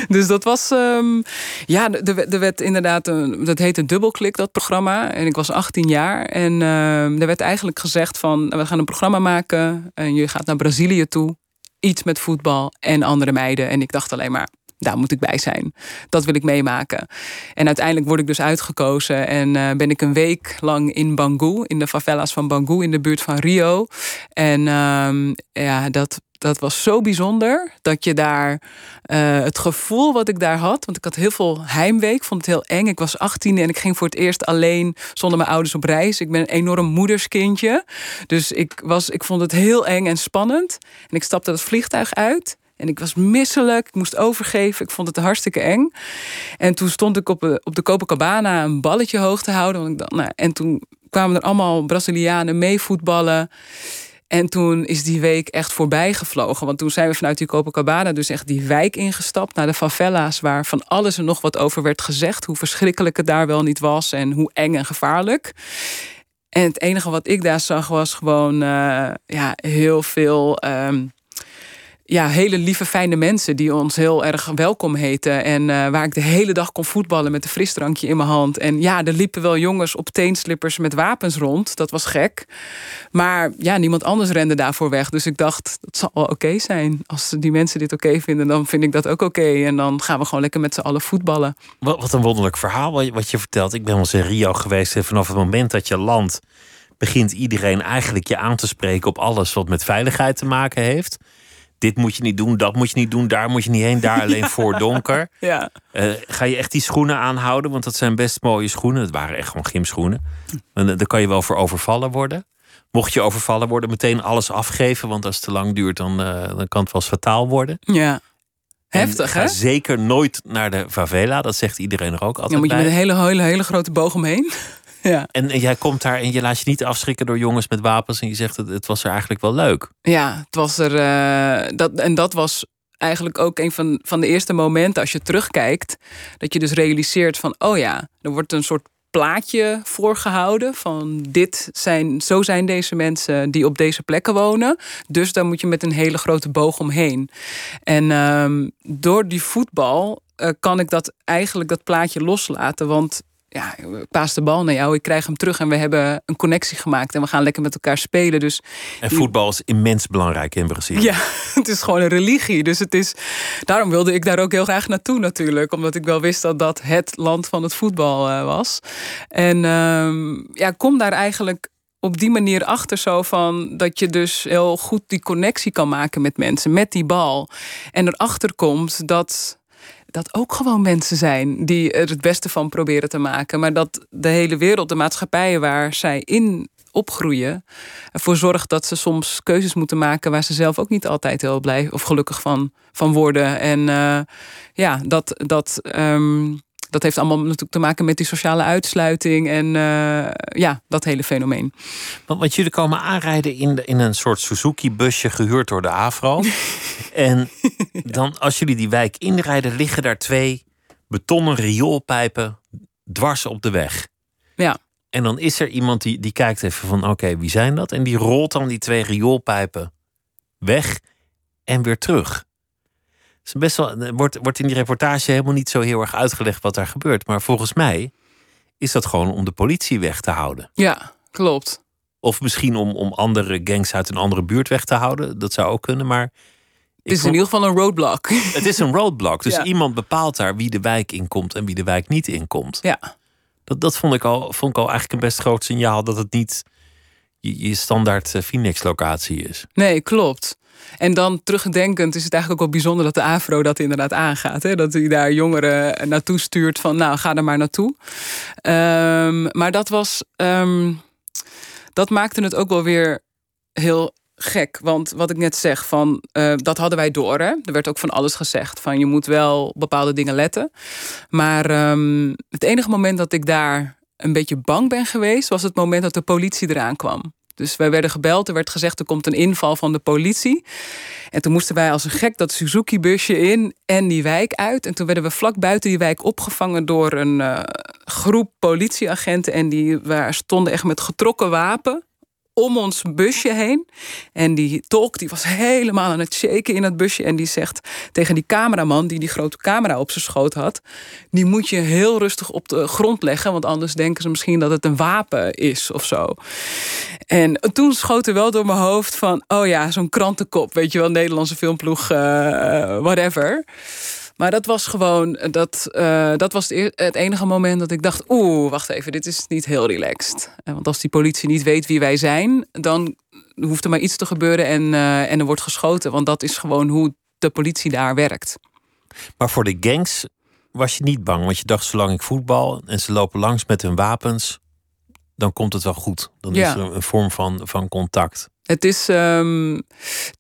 Dus dat was, um, ja, er werd inderdaad, een, dat heette Dubbelklik, dat programma. En ik was 18 jaar. En uh, er werd eigenlijk gezegd van, we gaan een programma maken. En je gaat naar Brazilië toe. Iets met voetbal en andere meiden. En ik dacht alleen maar, daar moet ik bij zijn. Dat wil ik meemaken. En uiteindelijk word ik dus uitgekozen en uh, ben ik een week lang in Bangu, in de favelas van Bangu, in de buurt van Rio. En uh, ja, dat, dat was zo bijzonder dat je daar uh, het gevoel wat ik daar had, want ik had heel veel heimwee, ik vond het heel eng. Ik was 18 en ik ging voor het eerst alleen zonder mijn ouders op reis. Ik ben een enorm moederskindje, dus ik, was, ik vond het heel eng en spannend. En ik stapte het vliegtuig uit. En ik was misselijk, ik moest overgeven. Ik vond het hartstikke eng. En toen stond ik op, de, op de Copacabana een balletje hoog te houden. Want ik nou, en toen kwamen er allemaal Brazilianen mee voetballen. En toen is die week echt voorbij gevlogen. Want toen zijn we vanuit die Copacabana dus echt die wijk ingestapt... naar de favela's waar van alles en nog wat over werd gezegd. Hoe verschrikkelijk het daar wel niet was en hoe eng en gevaarlijk. En het enige wat ik daar zag was gewoon uh, ja, heel veel... Um, ja, hele lieve, fijne mensen die ons heel erg welkom heten. En uh, waar ik de hele dag kon voetballen met een frisdrankje in mijn hand. En ja, er liepen wel jongens op teenslippers met wapens rond. Dat was gek. Maar ja, niemand anders rende daarvoor weg. Dus ik dacht, dat zal wel oké zijn. Als die mensen dit oké vinden, dan vind ik dat ook oké. En dan gaan we gewoon lekker met z'n allen voetballen. Wat, wat een wonderlijk verhaal wat je vertelt. Ik ben wel eens in Rio geweest. En vanaf het moment dat je landt, begint iedereen eigenlijk je aan te spreken op alles wat met veiligheid te maken heeft dit moet je niet doen, dat moet je niet doen, daar moet je niet heen, daar (laughs) alleen ja. voor donker. Ja. Uh, ga je echt die schoenen aanhouden? Want dat zijn best mooie schoenen. Het waren echt gewoon gymschoenen. En daar kan je wel voor overvallen worden. Mocht je overvallen worden, meteen alles afgeven. Want als het te lang duurt, dan, uh, dan kan het wel eens fataal worden. Ja. Heftig, ga hè? zeker nooit naar de favela. Dat zegt iedereen er ook altijd Dan moet je bij. met een hele, hele, hele grote boog omheen. (laughs) Ja. En, en, jij komt daar en je laat je niet afschrikken door jongens met wapens. En je zegt, het, het was er eigenlijk wel leuk. Ja, het was er. Uh, dat, en dat was eigenlijk ook een van, van de eerste momenten als je terugkijkt. Dat je dus realiseert van, oh ja, er wordt een soort plaatje voorgehouden van dit zijn, zo zijn deze mensen die op deze plekken wonen. Dus daar moet je met een hele grote boog omheen. En um, door die voetbal uh, kan ik dat eigenlijk dat plaatje loslaten. Want ja, ik paas de bal naar jou, ik krijg hem terug en we hebben een connectie gemaakt en we gaan lekker met elkaar spelen. Dus En voetbal is immens belangrijk in Brazilië. ja, (laughs) het is gewoon een religie. Dus het is, daarom wilde ik daar ook heel graag naartoe natuurlijk. Omdat ik wel wist dat dat het land van het voetbal eh, was. En ehm, ja, kom daar eigenlijk op die manier achter zo van dat je dus heel goed die connectie kan maken met mensen, met die bal. En erachter komt dat dat ook gewoon mensen zijn die er het beste van proberen te maken. Maar dat de hele wereld, de maatschappijen waar zij in opgroeien, ervoor zorgt dat ze soms keuzes moeten maken waar ze zelf ook niet altijd heel blij of gelukkig van, van worden. En uh, ja, dat, dat, um, dat heeft allemaal natuurlijk te maken met die sociale uitsluiting en uh, ja, dat hele fenomeen. Want, want jullie komen aanrijden in, in een soort Suzuki-busje gehuurd door de Afro. (laughs) en dan, als jullie die wijk inrijden, liggen daar twee betonnen rioolpijpen dwars op de weg. Ja. En dan is er iemand die, die kijkt even van: oké, wie zijn dat? En die rolt dan die twee rioolpijpen weg en weer terug. Dus best wel, wordt, wordt in die reportage helemaal niet zo heel erg uitgelegd wat daar gebeurt. Maar volgens mij is dat gewoon om de politie weg te houden. Ja, klopt. Of misschien om, om andere gangs uit een andere buurt weg te houden. Dat zou ook kunnen, maar... Het is in ieder geval een roadblock. (laughs) Het is een roadblock. Dus Ja. iemand bepaalt daar wie de wijk inkomt en wie de wijk niet inkomt. Ja. Dat, dat vond, ik al, vond ik al eigenlijk een best groot signaal dat het niet je, je standaard eh, Phoenix-locatie is. Nee, klopt. En dan terugdenkend is het eigenlijk ook wel bijzonder dat de AFRO dat inderdaad aangaat. Hè? Dat hij daar jongeren naartoe stuurt van nou ga er maar naartoe. Ehm, maar dat was, ehm, dat maakte het ook wel weer heel gek. Want wat ik net zeg, van, eh, dat hadden wij door. Hè? Er werd ook van alles gezegd. Van je moet wel bepaalde dingen letten. Maar ehm, het enige moment dat ik daar een beetje bang ben geweest... was het moment dat de politie eraan kwam. Dus wij werden gebeld, er werd gezegd er komt een inval van de politie. En toen moesten wij als een gek dat Suzuki-busje in en die wijk uit. En toen werden we vlak buiten die wijk opgevangen door een uh, groep politieagenten. En die waar stonden echt met getrokken wapen om ons busje heen. En die tolk die was helemaal aan het shaken in het busje. En die zegt tegen die cameraman die die grote camera op zijn schoot had... die moet je heel rustig op de grond leggen... want anders denken ze misschien dat het een wapen is of zo. En toen schoot er wel door mijn hoofd van... oh ja, zo'n krantenkop, weet je wel, Nederlandse filmploeg, uh, whatever... Maar dat was gewoon, dat, uh, dat was het, enige moment dat ik dacht... oeh, wacht even, dit is niet heel relaxed. Want als die politie niet weet wie wij zijn... dan hoeft er maar iets te gebeuren en, uh, en er wordt geschoten. Want dat is gewoon hoe de politie daar werkt. Maar voor de gangs was je niet bang? Want je dacht, zolang ik voetbal en ze lopen langs met hun wapens... dan komt het wel goed. Dan ja. is er een vorm van, van contact. Het is,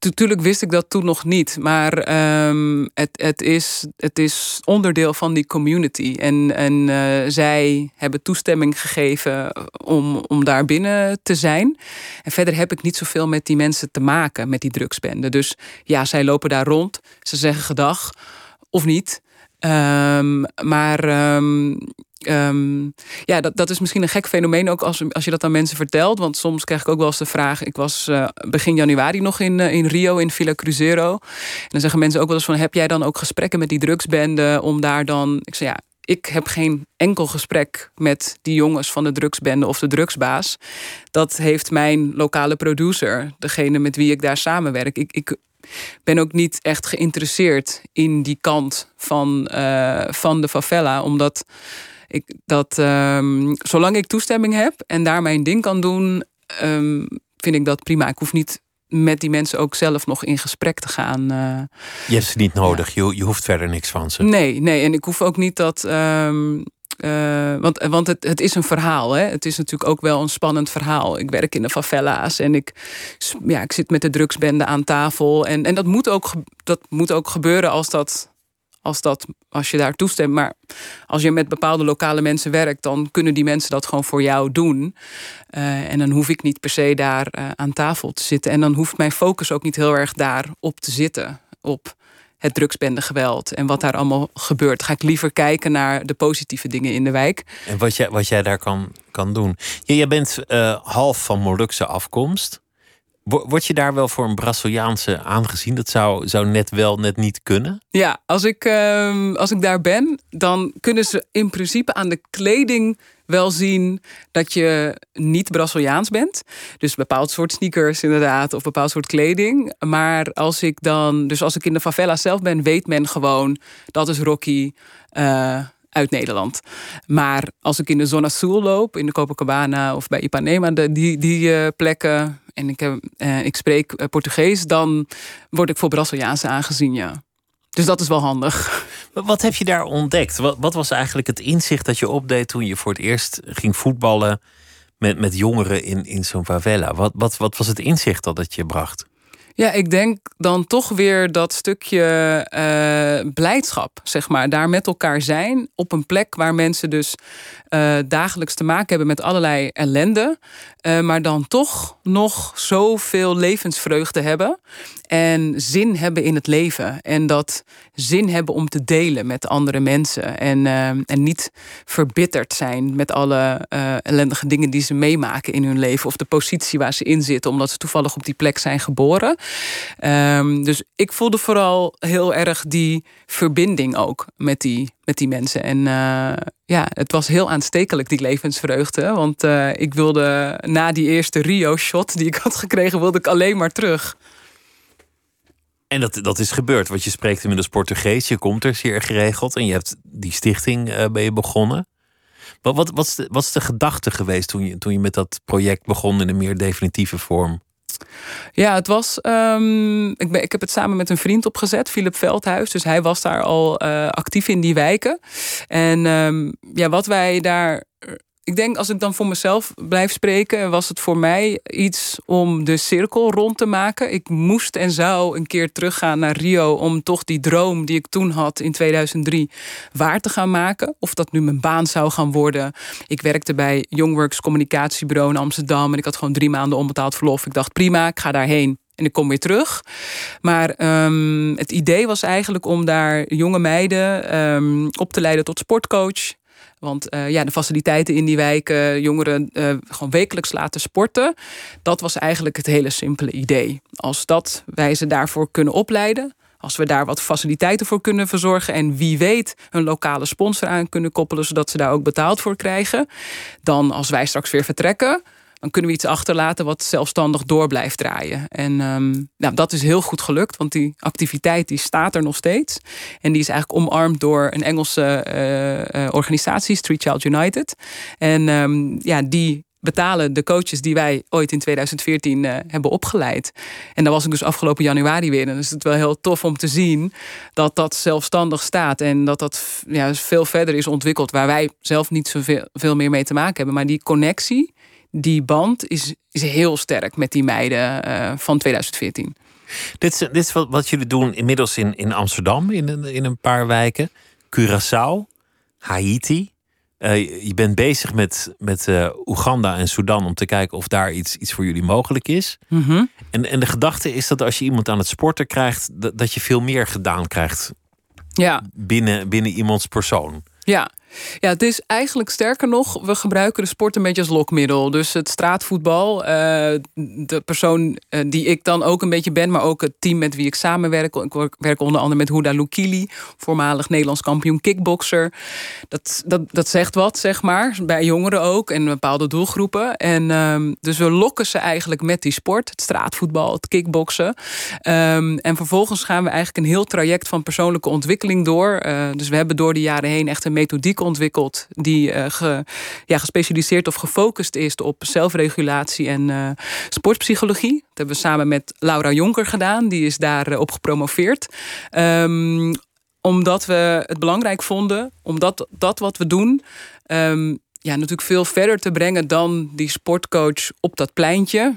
natuurlijk wist ik dat toen nog niet, maar um, het, het, is, het is onderdeel van die community. En, en uh, zij hebben toestemming gegeven om, om daar binnen te zijn. En verder heb ik niet zoveel met die mensen te maken, met die drugsbenden. Dus ja, zij lopen daar rond, ze zeggen gedag of niet. Um, maar ja, dat, dat is misschien een gek fenomeen ook als, als je dat aan mensen vertelt. Want soms krijg ik ook wel eens de vraag. Ik was uh, begin januari nog in, uh, in Rio, in Villa Cruzeiro. En dan zeggen mensen ook wel eens van... heb jij dan ook gesprekken met die drugsbenden om daar dan... Ik zeg ja, ik heb geen enkel gesprek met die jongens van de drugsbende of de drugsbaas. Dat heeft mijn lokale producer, degene met wie ik daar samenwerk. Ik, ik ben ook niet echt geïnteresseerd in die kant van, uh, van de favela, omdat ik dat um, zolang ik toestemming heb en daar mijn ding kan doen, um, vind ik dat prima. Ik hoef niet met die mensen ook zelf nog in gesprek te gaan. Uh, je hebt ze niet nodig, ja. je, je hoeft verder niks van ze. Nee, nee, en ik hoef ook niet dat. Um, uh, want want het, het is een verhaal. Hè? Het is natuurlijk ook wel een spannend verhaal. Ik werk in de favela's en ik, ja, ik zit met de drugsbende aan tafel. En, en dat, moet ook, dat moet ook gebeuren als dat als, dat, als je daar toestemt. Maar als je met bepaalde lokale mensen werkt, dan kunnen die mensen dat gewoon voor jou doen. Uh, en dan hoef ik niet per se daar uh, aan tafel te zitten. En dan hoeft mijn focus ook niet heel erg daarop te zitten. Op het drugsbendegeweld en wat daar allemaal gebeurt. Ga ik liever kijken naar de positieve dingen in de wijk. En wat jij, wat jij daar kan, kan doen. Jij bent uh, half van Molukse afkomst. Word je daar wel voor een Braziliaanse aangezien? Dat zou, zou net wel, net niet kunnen? Ja, als ik, ehm, als ik daar ben, dan kunnen ze in principe aan de kleding wel zien dat je niet Braziliaans bent. Dus bepaald soort sneakers inderdaad, of bepaald soort kleding. Maar als ik dan, dus als ik in de favela zelf ben, weet men gewoon dat is Rocky. Uh, uit Nederland. Maar als ik in de Zona Sul loop, in de Copacabana of bij Ipanema, de, die, die uh, plekken, en ik, uh, ik spreek Portugees, dan word ik voor Braziliaanse aangezien, ja. Dus dat is wel handig. Wat heb je daar ontdekt? Wat, wat was eigenlijk het inzicht dat je opdeed toen je voor het eerst ging voetballen met, met jongeren in, in zo'n favela? Wat, wat, wat was het inzicht dat het je bracht? Ja, ik denk dan toch weer dat stukje uh, blijdschap, zeg maar. Daar met elkaar zijn op een plek waar mensen dus uh, dagelijks te maken hebben met allerlei ellende. Uh, maar dan toch nog zoveel levensvreugde hebben. En zin hebben in het leven. En dat zin hebben om te delen met andere mensen. En, uh, en niet verbitterd zijn met alle ellendige dingen die ze meemaken in hun leven. Of de positie waar ze in zitten, omdat ze toevallig op die plek zijn geboren. Um, dus ik voelde vooral heel erg die verbinding ook met die, met die mensen. En uh, ja, het was heel aanstekelijk, die levensvreugde. Want ik wilde na die eerste Rio-shot die ik had gekregen, wilde ik alleen maar terug. En dat, dat is gebeurd, want je spreekt inmiddels Portugees, je komt er zeer geregeld en je hebt die stichting uh, ben je begonnen. Wat, wat, wat, is de, wat is de gedachte geweest toen je, toen je met dat project begon in een meer definitieve vorm? Ja, het was. Um, ik, ben, ik heb het samen met een vriend opgezet, Philip Veldhuis. Dus hij was daar al uh, actief in die wijken. En um, ja, wat wij daar ik denk als ik dan voor mezelf blijf spreken, was het voor mij iets om de cirkel rond te maken. Ik moest en zou een keer teruggaan naar Rio om toch die droom die ik toen had in 2003 waar te gaan maken. Of dat nu mijn baan zou gaan worden. Ik werkte bij Youngworks communicatiebureau in Amsterdam en ik had gewoon drie maanden onbetaald verlof. Ik dacht prima, ik ga daarheen. En ik kom weer terug. Maar um, het idee was eigenlijk om daar jonge meiden um, op te leiden tot sportcoach. Want uh, ja, de faciliteiten in die wijken, jongeren uh, gewoon wekelijks laten sporten. Dat was eigenlijk het hele simpele idee. Als dat wij ze daarvoor kunnen opleiden. Als we daar wat faciliteiten voor kunnen verzorgen en wie weet een lokale sponsor aan kunnen koppelen, zodat ze daar ook betaald voor krijgen. Dan als wij straks weer vertrekken, dan kunnen we iets achterlaten wat zelfstandig door blijft draaien. En um, nou, dat is heel goed gelukt, want die activiteit die staat er nog steeds. En die is eigenlijk omarmd door een Engelse uh, organisatie, Street Child United. En um, ja, die betalen de coaches die wij ooit in 2014 uh, hebben opgeleid. En daar was ik dus afgelopen januari weer. En is het wel heel tof om te zien dat dat zelfstandig staat. En dat dat ja, veel verder is ontwikkeld. Waar wij zelf niet zoveel veel meer mee te maken hebben. Maar die connectie die band is, is heel sterk met die meiden uh, van 2014. Dit is, dit is wat, wat jullie doen inmiddels in, in Amsterdam, in, een, in een paar wijken. Curaçao, Haiti. Uh, je bent bezig met, met uh, Oeganda en Sudan om te kijken of daar iets, iets voor jullie mogelijk is. Mm -hmm. en, en de gedachte is dat als je iemand aan het sporten krijgt, dat, dat je veel meer gedaan krijgt ja. binnen, binnen iemands persoon. Ja, ja, het is eigenlijk sterker nog, we gebruiken de sport een beetje als lokmiddel. Dus het straatvoetbal, uh, de persoon uh, die ik dan ook een beetje ben, maar ook het team met wie ik samenwerk. Ik werk onder andere met Huda Lukili, voormalig Nederlands kampioen kickboxer. Dat, dat, dat zegt wat, zeg maar, bij jongeren ook en bepaalde doelgroepen. En um, dus we lokken ze eigenlijk met die sport, het straatvoetbal, het kickboksen. Um, en vervolgens gaan we eigenlijk een heel traject van persoonlijke ontwikkeling door. Uh, dus we hebben door de jaren heen echt een methodiek ontwikkeld die ge, ja, gespecialiseerd of gefocust is op zelfregulatie en uh, sportpsychologie. Dat hebben we samen met Laura Jonker gedaan, die is daarop op gepromoveerd. Um, omdat we het belangrijk vonden, omdat dat wat we doen. Um, ja, natuurlijk veel verder te brengen dan die sportcoach op dat pleintje.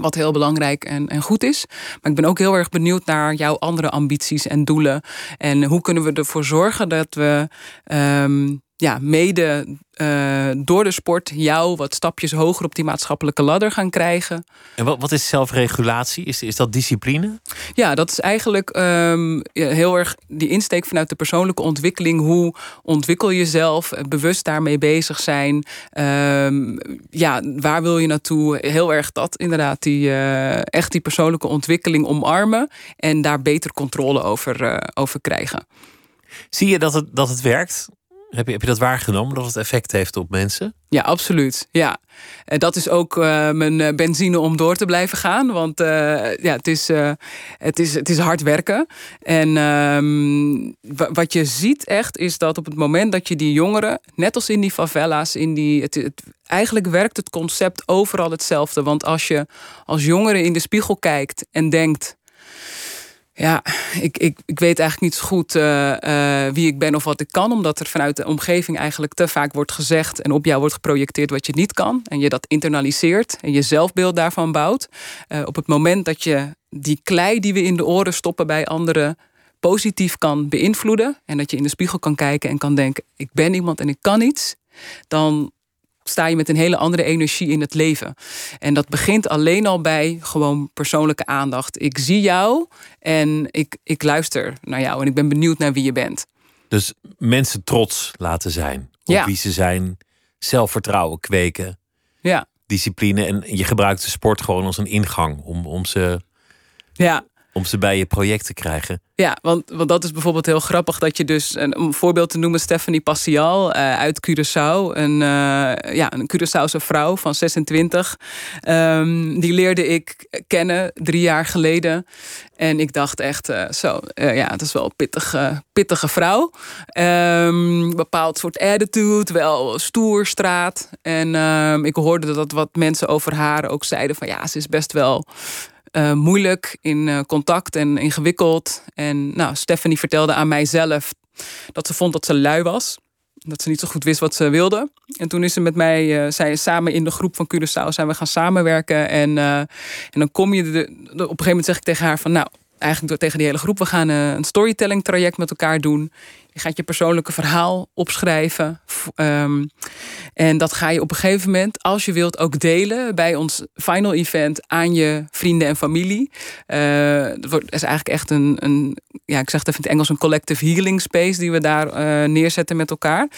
Wat heel belangrijk en, en goed is. Maar ik ben ook heel erg benieuwd naar jouw andere ambities en doelen. En hoe kunnen we ervoor zorgen dat we um, ja, mede uh, door de sport jou wat stapjes hoger op die maatschappelijke ladder gaan krijgen. En wat, wat is zelfregulatie? Is, is dat discipline? Ja, dat is eigenlijk um, heel erg die insteek vanuit de persoonlijke ontwikkeling. Hoe ontwikkel je jezelf? Bewust daarmee bezig zijn. Um, ja, waar wil je naartoe? Heel erg dat inderdaad, die, uh, echt die persoonlijke ontwikkeling omarmen. En daar beter controle over, uh, over krijgen. Zie je dat het, dat het werkt? Heb je, heb je dat waargenomen, dat het effect heeft op mensen? Ja, absoluut. Ja. En dat is ook uh, mijn eh, benzine om door te blijven gaan. Want uh, ja, het, is, het, is, het is hard werken. En um, wat je ziet echt is dat op het moment dat je die jongeren, net als in die favela's, in die, het, het, eigenlijk werkt het concept overal hetzelfde. Want als je als jongere in de spiegel kijkt en denkt ja, ik, ik, ik weet eigenlijk niet zo goed uh, uh, wie ik ben of wat ik kan. Omdat er vanuit de omgeving eigenlijk te vaak wordt gezegd en op jou wordt geprojecteerd wat je niet kan. En je dat internaliseert en je zelfbeeld daarvan bouwt. Uh, op het moment dat je die klei die we in de oren stoppen bij anderen positief kan beïnvloeden. En dat je in de spiegel kan kijken en kan denken: ik ben iemand en ik kan iets. Dan sta je met een hele andere energie in het leven. En dat begint alleen al bij gewoon persoonlijke aandacht. Ik zie jou en ik, ik luister naar jou en ik ben benieuwd naar wie je bent. Dus mensen trots laten zijn op ja. wie ze zijn, zelfvertrouwen kweken, ja. discipline. En je gebruikt de sport gewoon als een ingang om, om ze ja om ze bij je project te krijgen. Ja, want, want dat is bijvoorbeeld heel grappig dat je dus, een, om een voorbeeld te noemen, Stephanie Passial uh, uit Curaçao. Een, uh, ja, een Curaçaose vrouw van 26. Um, ehm, die leerde ik kennen drie jaar geleden. En ik dacht echt, uh, zo, ja, het is wel een pittige, pittige vrouw. Um, bepaald soort attitude, wel stoer, straat. En um, ik hoorde dat wat mensen over haar ook zeiden van ja, ze is best wel uh, moeilijk in uh, contact en ingewikkeld. En nou, Stephanie vertelde aan mijzelf dat ze vond dat ze lui was. Dat ze niet zo goed wist wat ze wilde. En toen is ze met mij, uh, zij samen in de groep van Curaçao zijn we gaan samenwerken. En, en dan kom je, de, op een gegeven moment zeg ik tegen haar van nou, eigenlijk tegen die hele groep, we gaan een storytelling traject met elkaar doen. Je gaat je persoonlijke verhaal opschrijven. Um, en dat ga je op een gegeven moment, als je wilt, ook delen bij ons final event aan je vrienden en familie. Uh, dat is eigenlijk echt een, een, ja, ik zeg het even in het Engels, een collective healing space die we daar uh, neerzetten met elkaar.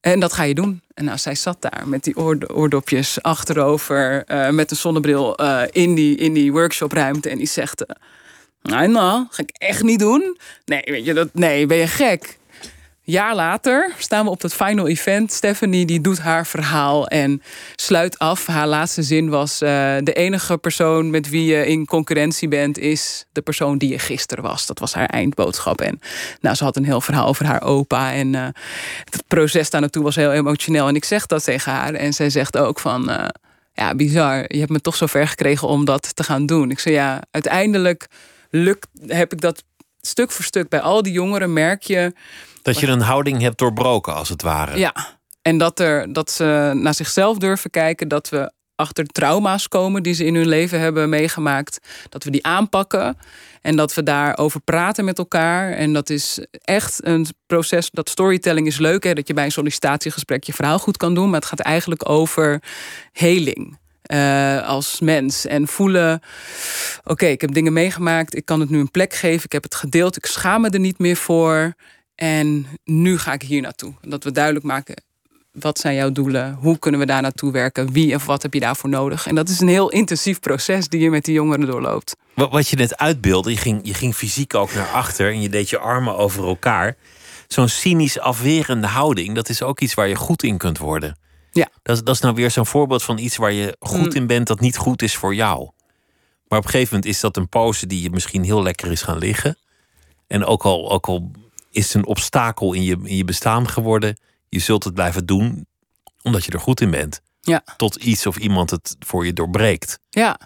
En dat ga je doen. En nou, zij zat daar met die oordopjes achterover, uh, met een zonnebril in, die, in die workshopruimte. En die zegt: Nou, nou, ga ik echt niet doen. Nee, weet je dat? Nee, ben je gek? Jaar later staan we op het final event. Stephanie die doet haar verhaal en sluit af. Haar laatste zin was: uh, De enige persoon met wie je in concurrentie bent, is de persoon die je gisteren was. Dat was haar eindboodschap. En nou, ze had een heel verhaal over haar opa. En uh, het proces daar naartoe was heel emotioneel. En ik zeg dat tegen haar. En zij zegt ook van. Uh, ja, bizar. Je hebt me toch zo ver gekregen om dat te gaan doen. Ik zei ja, uiteindelijk lukt, heb ik dat stuk voor stuk bij al die jongeren merk je dat je een houding hebt doorbroken, als het ware. Ja, en dat, er, dat ze naar zichzelf durven kijken, dat we achter trauma's komen die ze in hun leven hebben meegemaakt, dat we die aanpakken en dat we daarover praten met elkaar. En dat is echt een proces. Dat storytelling is leuk, hè, dat je bij een sollicitatiegesprek je verhaal goed kan doen, maar het gaat eigenlijk over heling. Uh, als mens. En voelen, oké, ik heb dingen meegemaakt, ik kan het nu een plek geven, ik heb het gedeeld, ik schaam me er niet meer voor. En nu ga ik hier naartoe. Dat we duidelijk maken, wat zijn jouw doelen? Hoe kunnen we daar naartoe werken? Wie of wat heb je daarvoor nodig? En dat is een heel intensief proces die je met die jongeren doorloopt. Wat je net uitbeelde, je ging, je ging fysiek ook naar achter en je deed je armen over elkaar. Zo'n cynisch afwerende houding, dat is ook iets waar je goed in kunt worden. Ja. Dat, is, dat is nou weer zo'n voorbeeld van iets waar je goed mm. in bent dat niet goed is voor jou. Maar op een gegeven moment is dat een pose die je misschien heel lekker is gaan liggen. En ook al, ook al is een obstakel in je, in je bestaan geworden. Je zult het blijven doen omdat je er goed in bent. Ja. Tot iets of iemand het voor je doorbreekt. Ja.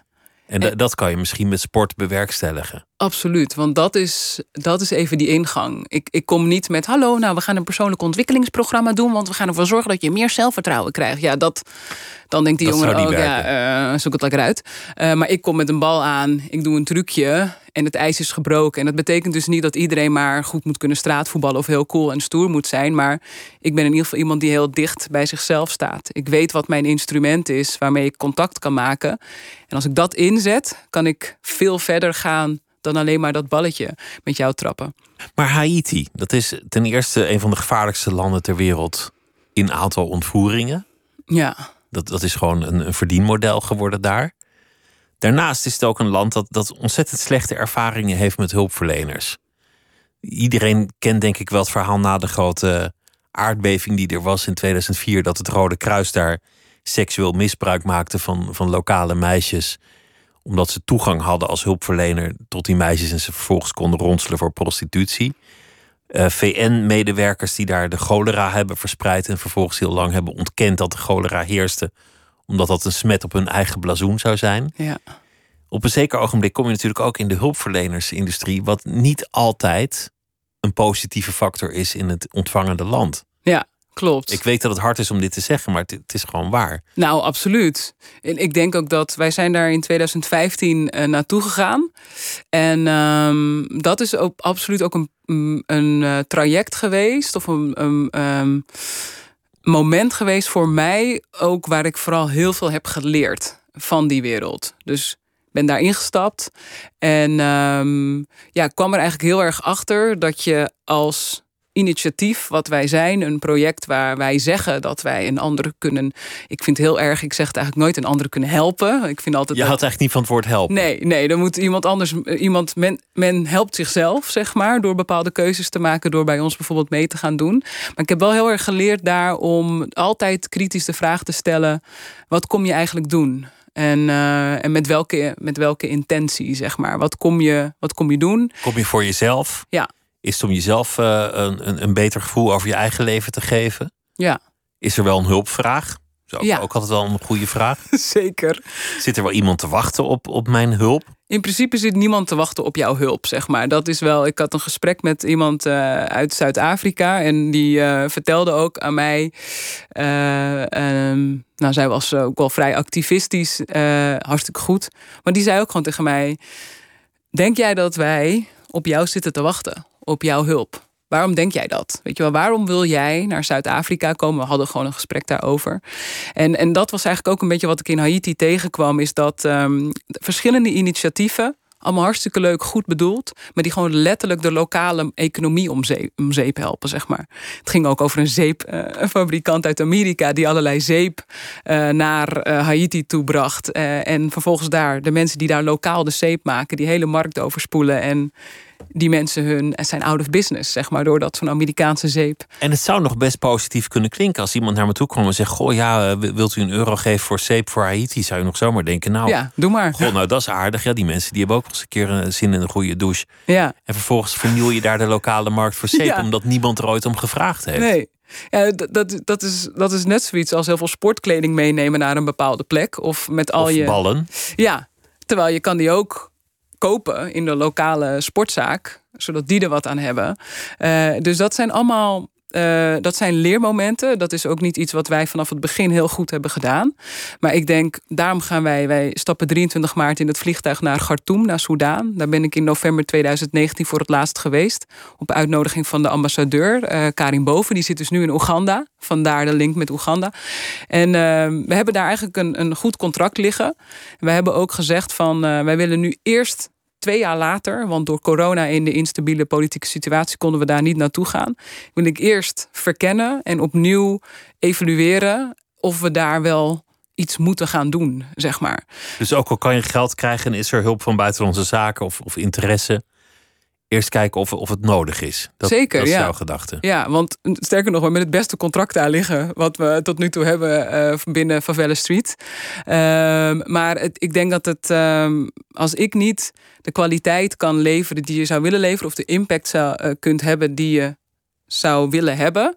En, dat kan je misschien met sport bewerkstelligen. Absoluut, want dat is, dat is even die ingang. Ik, ik kom niet met: hallo, nou, we gaan een persoonlijk ontwikkelingsprogramma doen, want we gaan ervoor zorgen dat je meer zelfvertrouwen krijgt. Ja, dat, dan denkt die jongen ook, ja, uh, zoek het lekker uit. Uh, maar ik kom met een bal aan, ik doe een trucje en het ijs is gebroken. En dat betekent dus niet dat iedereen maar goed moet kunnen straatvoetballen of heel cool en stoer moet zijn. Maar ik ben in ieder geval iemand die heel dicht bij zichzelf staat. Ik weet wat mijn instrument is waarmee ik contact kan maken. En als ik dat inzet, kan ik veel verder gaan dan alleen maar dat balletje met jou trappen. Maar Haiti, dat is ten eerste een van de gevaarlijkste landen ter wereld in aantal ontvoeringen. Ja. Dat, dat is gewoon een, een verdienmodel geworden daar. Daarnaast is het ook een land dat, dat ontzettend slechte ervaringen heeft met hulpverleners. Iedereen kent denk ik wel het verhaal na de grote aardbeving die er was in 2004, dat het Rode Kruis daar seksueel misbruik maakte van, van lokale meisjes. Omdat ze toegang hadden als hulpverlener tot die meisjes en ze vervolgens konden ronselen voor prostitutie. Uh, VN-medewerkers die daar de cholera hebben verspreid en vervolgens heel lang hebben ontkend dat de cholera heerste, omdat dat een smet op hun eigen blazoen zou zijn. Ja. Op een zeker ogenblik kom je natuurlijk ook in de hulpverlenersindustrie, wat niet altijd een positieve factor is in het ontvangende land. Ja, klopt. Ik weet dat het hard is om dit te zeggen, maar het, is gewoon waar. Nou, absoluut. En ik denk ook dat wij zijn daar in 2015 uh, naartoe gegaan. En um, dat is ook absoluut ook een, een uh, traject geweest. Of een, um, moment geweest voor mij ook waar ik vooral heel veel heb geleerd van die wereld. Dus ben daar ingestapt en um, ja, kwam er eigenlijk heel erg achter dat je als initiatief wat wij zijn, een project waar wij zeggen dat wij een andere kunnen. Ik vind het heel erg, ik zeg het eigenlijk nooit een andere kunnen helpen. Ik vind altijd. Je dat, had eigenlijk niet van het woord helpen. Nee, nee, dan moet iemand anders. Iemand, men, men helpt zichzelf, zeg maar, door bepaalde keuzes te maken, door bij ons bijvoorbeeld mee te gaan doen. Maar ik heb wel heel erg geleerd daar om altijd kritisch de vraag te stellen: wat kom je eigenlijk doen? En, uh, en met, welke, met welke intentie, zeg maar. Wat kom, je, wat kom je doen? Kom je voor jezelf? Ja. Is het om jezelf uh, een, een beter gevoel over je eigen leven te geven? Ja. Is er wel een hulpvraag? Dat is ook, Ja. ook altijd wel een goede vraag. (laughs) Zeker. Zit er wel iemand te wachten op, op mijn hulp? In principe zit niemand te wachten op jouw hulp, zeg maar. Dat is wel. Ik had een gesprek met iemand uh, uit Zuid-Afrika en die uh, vertelde ook aan mij. Uh, um, nou, zij was ook wel vrij activistisch, hartstikke goed. Maar die zei ook gewoon tegen mij: Denk jij dat wij op jou zitten te wachten, op jouw hulp? Waarom denk jij dat? Weet je wel, waarom wil jij naar Zuid-Afrika komen? We hadden gewoon een gesprek daarover. En, en dat was eigenlijk ook een beetje wat ik in Haiti tegenkwam, is dat um, verschillende initiatieven, allemaal hartstikke leuk, goed bedoeld, maar die gewoon letterlijk de lokale economie om zeep, om zeep helpen, zeg maar. Het ging ook over een zeepfabrikant uh, uit Amerika die allerlei zeep uh, naar uh, Haiti toebracht. en vervolgens daar de mensen die daar lokaal de zeep maken, die hele markt overspoelen en die mensen hun zijn out of business, zeg maar, doordat zo'n Amerikaanse zeep. En het zou nog best positief kunnen klinken als iemand naar me toe komt en zegt: Goh, ja, wilt u een euro geven voor zeep voor Haiti? Zou je nog zomaar denken: Nou, ja, doe maar. Goh, nou, dat is aardig. Ja, die mensen die hebben ook eens een keer een zin in een goede douche. Ja. En vervolgens verniel je daar de lokale markt voor zeep, Ja. omdat niemand er ooit om gevraagd heeft. Nee. Ja, dat, dat, dat, is, dat is net zoiets als heel veel sportkleding meenemen naar een bepaalde plek. Of met al Of je. ballen. Ja, terwijl je kan die ook kopen in de lokale sportzaak, zodat die er wat aan hebben. Uh, dus dat zijn allemaal. Uh, dat zijn leermomenten. Dat is ook niet iets wat wij vanaf het begin heel goed hebben gedaan. Maar ik denk, daarom gaan wij, wij stappen 23 maart in het vliegtuig naar Khartoum, naar Soudaan. Daar ben ik in november 2019 voor het laatst geweest. Op uitnodiging van de ambassadeur, uh, Karin Boven. Die zit dus nu in Oeganda. Vandaar de link met Oeganda. En uh, we hebben daar eigenlijk een, een goed contract liggen. We hebben ook gezegd van, wij willen nu eerst twee jaar later, want door corona en de instabiele politieke situatie konden we daar niet naartoe gaan, wil ik eerst verkennen en opnieuw evalueren of we daar wel iets moeten gaan doen, zeg maar. Dus ook al kan je geld krijgen en is er hulp van buitenlandse zaken of, of interesse, eerst kijken of, of het nodig is. Dat, Zeker, dat is ja. jouw gedachte. Ja, want sterker nog, we hebben het beste contract daar liggen... wat we tot nu toe hebben uh, binnen Favela Street. Uh, maar het, ik denk dat het, uh, als ik niet de kwaliteit kan leveren... die je zou willen leveren... of de impact zou, uh, kunt hebben die je zou willen hebben...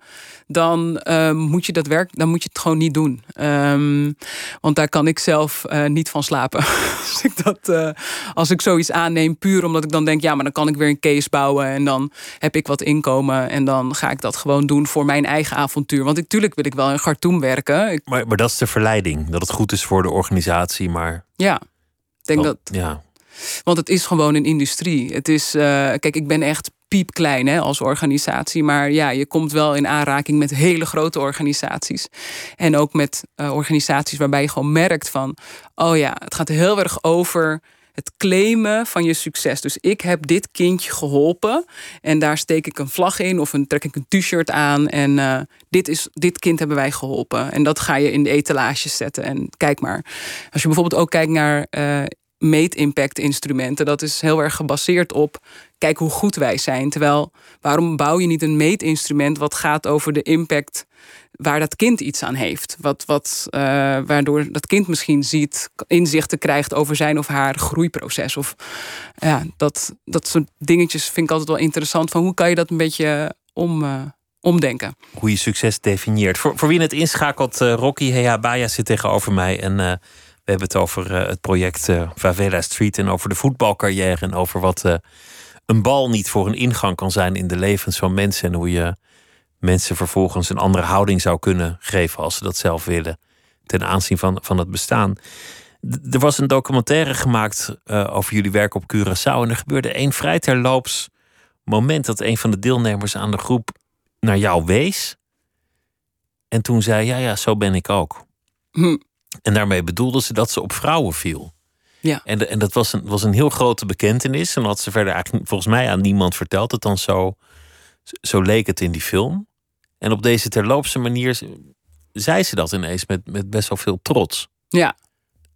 dan uh, moet je dat werk, dan moet je het gewoon niet doen. Um, want daar kan ik zelf uh, niet van slapen. (laughs) als, ik dat, uh, als ik zoiets aanneem, puur omdat ik dan denk... ja, maar dan kan ik weer een case bouwen... en dan heb ik wat inkomen... en dan ga ik dat gewoon doen voor mijn eigen avontuur. Want natuurlijk wil ik wel in Khartoum werken. Ik... Maar, maar dat is de verleiding. Dat het goed is voor de organisatie, maar... Ja, ik denk oh, dat... Ja. Want het is gewoon een industrie. Het is, uh, kijk, ik ben echt piepklein hè, als organisatie. Maar ja, je komt wel in aanraking met hele grote organisaties. En ook met uh, organisaties waarbij je gewoon merkt van... oh ja, het gaat heel erg over het claimen van je succes. Dus ik heb dit kindje geholpen en daar steek ik een vlag in of een, trek ik een t-shirt aan en uh, dit, is, dit kind hebben wij geholpen. En dat ga je in de etalage zetten. En kijk maar, als je bijvoorbeeld ook kijkt naar meet-impact instrumenten, dat is heel erg gebaseerd op kijk hoe goed wij zijn. Terwijl, waarom bouw je niet een meetinstrument wat gaat over de impact waar dat kind iets aan heeft. Wat, wat, uh, waardoor dat kind misschien ziet, inzichten krijgt over zijn of haar groeiproces. Of ja, dat, dat soort dingetjes vind ik altijd wel interessant. Van hoe kan je dat een beetje om, uh, omdenken? Hoe je succes definieert. Voor, voor wie het inschakelt, uh, Rocky Heabaya zit tegenover mij. En we hebben het over het project Favela Street. En over de voetbalcarrière. En over wat een bal niet voor een ingang kan zijn in de levens van mensen. En hoe je mensen vervolgens een andere houding zou kunnen geven als ze dat zelf willen. Ten aanzien van, van het bestaan. er was een documentaire gemaakt over jullie werk op Curaçao. En er gebeurde één vrij terloops moment dat een van de deelnemers aan de groep naar jou wees. En toen zei: Ja, ja, zo ben ik ook. Hm. En daarmee bedoelde ze dat ze op vrouwen viel. Ja. En, de, en dat was een, was een heel grote bekentenis. En had ze verder eigenlijk volgens mij aan niemand verteld. Het dan zo, zo leek het in die film. En op deze terloopse manier zei ze dat ineens met, met best wel veel trots. Ja.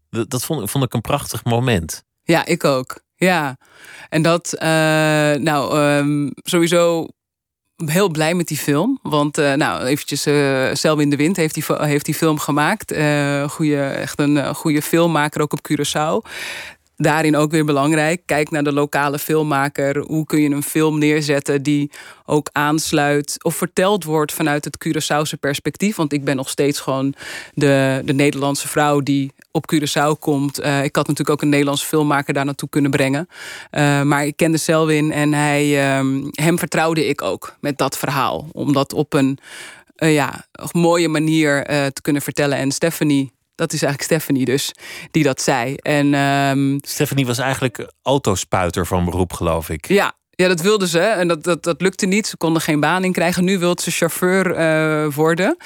Dat, dat vond, vond ik een prachtig moment. Ja, ik ook. Ja. En dat, uh, nou, um, sowieso heel blij met die film. Want, uh, nou, eventjes, uh, Selwyn de Wind heeft die, heeft die film gemaakt. Uh, goeie, echt een goede filmmaker ook op Curaçao daarin ook weer belangrijk. Kijk naar de lokale filmmaker. Hoe kun je een film neerzetten die ook aansluit of verteld wordt vanuit het Curaçaose perspectief? Want ik ben nog steeds gewoon de, de Nederlandse vrouw die op Curaçao komt. Uh, ik had natuurlijk ook een Nederlandse filmmaker daar naartoe kunnen brengen. Uh, maar ik kende Selwin en hij, um, hem vertrouwde ik ook met dat verhaal. Om dat op een uh, ja, mooie manier te kunnen vertellen. En Stephanie dat is eigenlijk Stephanie dus, die dat zei. En, um, Stephanie was eigenlijk autospuiter van beroep, geloof ik. Ja, ja, dat wilde ze en dat, dat, dat lukte niet. Ze konden geen baan in krijgen. Nu wil ze chauffeur uh, worden.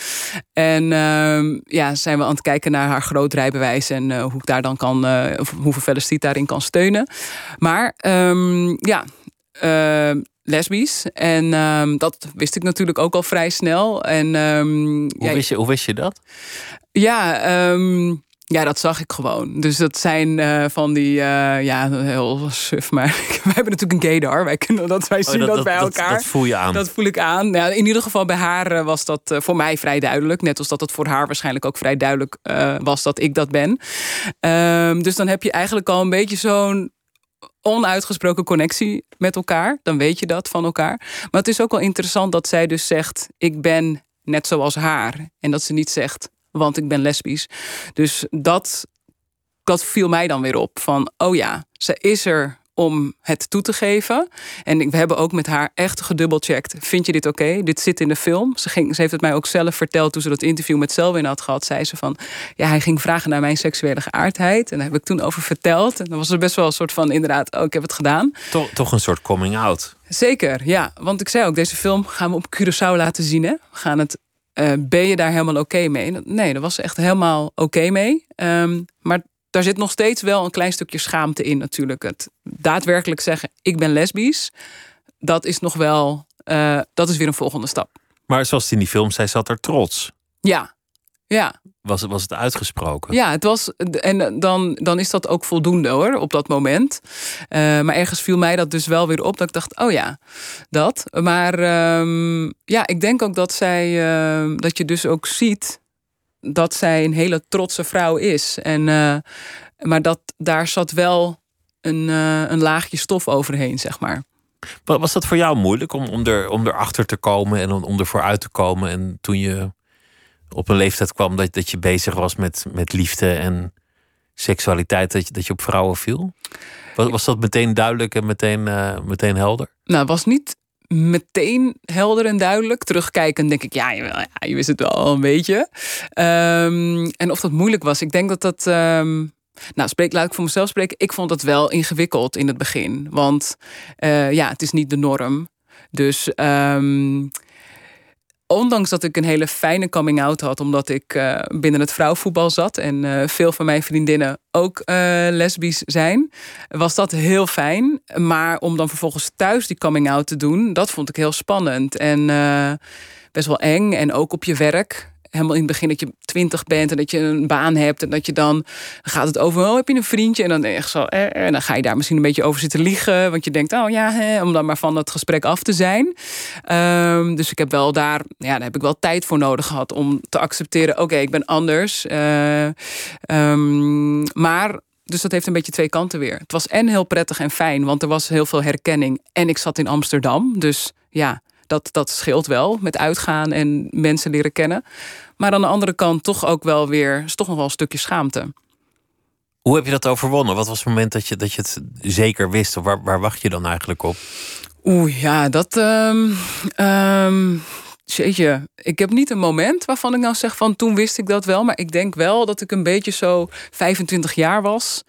En uh, ja, zijn we aan het kijken naar haar groot rijbewijs en uh, hoe ik daar dan kan, uh, of hoeveel Velestiet daarin kan steunen. Maar um, ja, ehm, lesbisch. En um, dat wist ik natuurlijk ook al vrij snel. En, um, hoe, ja, wist je, hoe wist je dat? Ja, um, ja, dat zag ik gewoon. Dus dat zijn uh, van die, uh, ja, heel suf, maar (laughs) wij hebben natuurlijk een gaydar. Wij kunnen dat, wij zien oh, dat, dat, bij elkaar. Dat, voel je aan. Dat voel ik aan. Ja, in ieder geval bij haar uh, was dat voor mij vrij duidelijk. Net als dat het voor haar waarschijnlijk ook vrij duidelijk was dat ik dat ben. Um, dus dan heb je eigenlijk al een beetje zo'n onuitgesproken connectie met elkaar. Dan weet je dat van elkaar. Maar het is ook wel interessant dat zij dus zegt: Ik ben net zoals haar. En dat ze niet zegt: Want ik ben lesbisch. Dus dat, dat viel mij dan weer op. Van: Oh ja, ze is er om het toe te geven. En we hebben ook met haar echt gedubbelcheckt. Vind je dit oké? Dit zit in de film. Ze, ging, ze heeft het mij ook zelf verteld toen ze dat interview met Selwyn had gehad. Zei ze van, ja, hij ging vragen naar mijn seksuele geaardheid. En daar heb ik toen over verteld. En dan was er best wel een soort van, inderdaad, oh, ik heb het gedaan. Toch, toch een soort coming out. Zeker, ja. Want ik zei ook, deze film gaan we op Curaçao laten zien. Hè? We gaan het uh, ben je daar helemaal oké mee? Nee, daar was ze echt helemaal oké okay mee. Um, maar daar zit nog steeds wel een klein stukje schaamte in natuurlijk. Het daadwerkelijk zeggen, ik ben lesbisch, dat is nog wel, uh, dat is weer een volgende stap. Maar zoals in die film zei, zat er trots. Ja, ja. Was, was het uitgesproken? Ja, het was. En dan, dan is dat ook voldoende hoor, op dat moment. Uh, maar ergens viel mij dat dus wel weer op dat ik dacht: oh ja, dat. Maar um, ja, ik denk ook dat zij. Uh, dat je dus ook ziet dat zij een hele trotse vrouw is. En, uh, maar dat, daar zat wel een, uh, een laagje stof overheen, zeg maar. Was dat voor jou moeilijk om, om, er, om erachter te komen en om, om ervoor uit te komen? En toen je op een leeftijd kwam dat, dat je bezig was met, met liefde en seksualiteit, dat je, dat je op vrouwen viel? Was, was dat meteen duidelijk en meteen, uh, meteen helder? Nou, het was niet meteen helder en duidelijk. Terugkijken denk ik, ja, je, ja, je wist het wel een beetje. Um, en of dat moeilijk was, ik denk dat dat. Um, Nou, spreek, laat ik voor mezelf spreken. Ik vond het wel ingewikkeld in het begin. Want uh, ja, het is niet de norm. Dus um, ondanks dat ik een hele fijne coming out had, omdat ik uh, binnen het vrouwenvoetbal zat en uh, veel van mijn vriendinnen ook uh, lesbisch zijn, was dat heel fijn. Maar om dan vervolgens thuis die coming out te doen, dat vond ik heel spannend en best wel eng. En ook op je werk helemaal in het begin dat je twintig bent en dat je een baan hebt en dat je dan, gaat het over, oh heb je een vriendje en dan echt zo, eh, en dan ga je daar misschien een beetje over zitten liegen, want je denkt, oh ja, om dan maar van het gesprek af te zijn. Um, dus ik heb wel daar, ja, daar heb ik wel tijd voor nodig gehad om te accepteren, oké, ik ben anders. Uh, um, maar dus dat heeft een beetje twee kanten weer. Het was en heel prettig en fijn, want er was heel veel herkenning. En ik zat in Amsterdam. Dus ja, dat, dat scheelt wel met uitgaan en mensen leren kennen. Maar aan de andere kant toch ook wel weer, is toch nog wel een stukje schaamte. Hoe heb je dat overwonnen? Wat was het moment dat je, dat je het zeker wist? Of waar, waar wacht je dan eigenlijk op? Oeh, ja, dat. Um, um, jeetje, ik heb niet een moment waarvan ik nou zeg van toen wist ik dat wel. Maar ik denk wel dat ik een beetje zo 25 jaar was.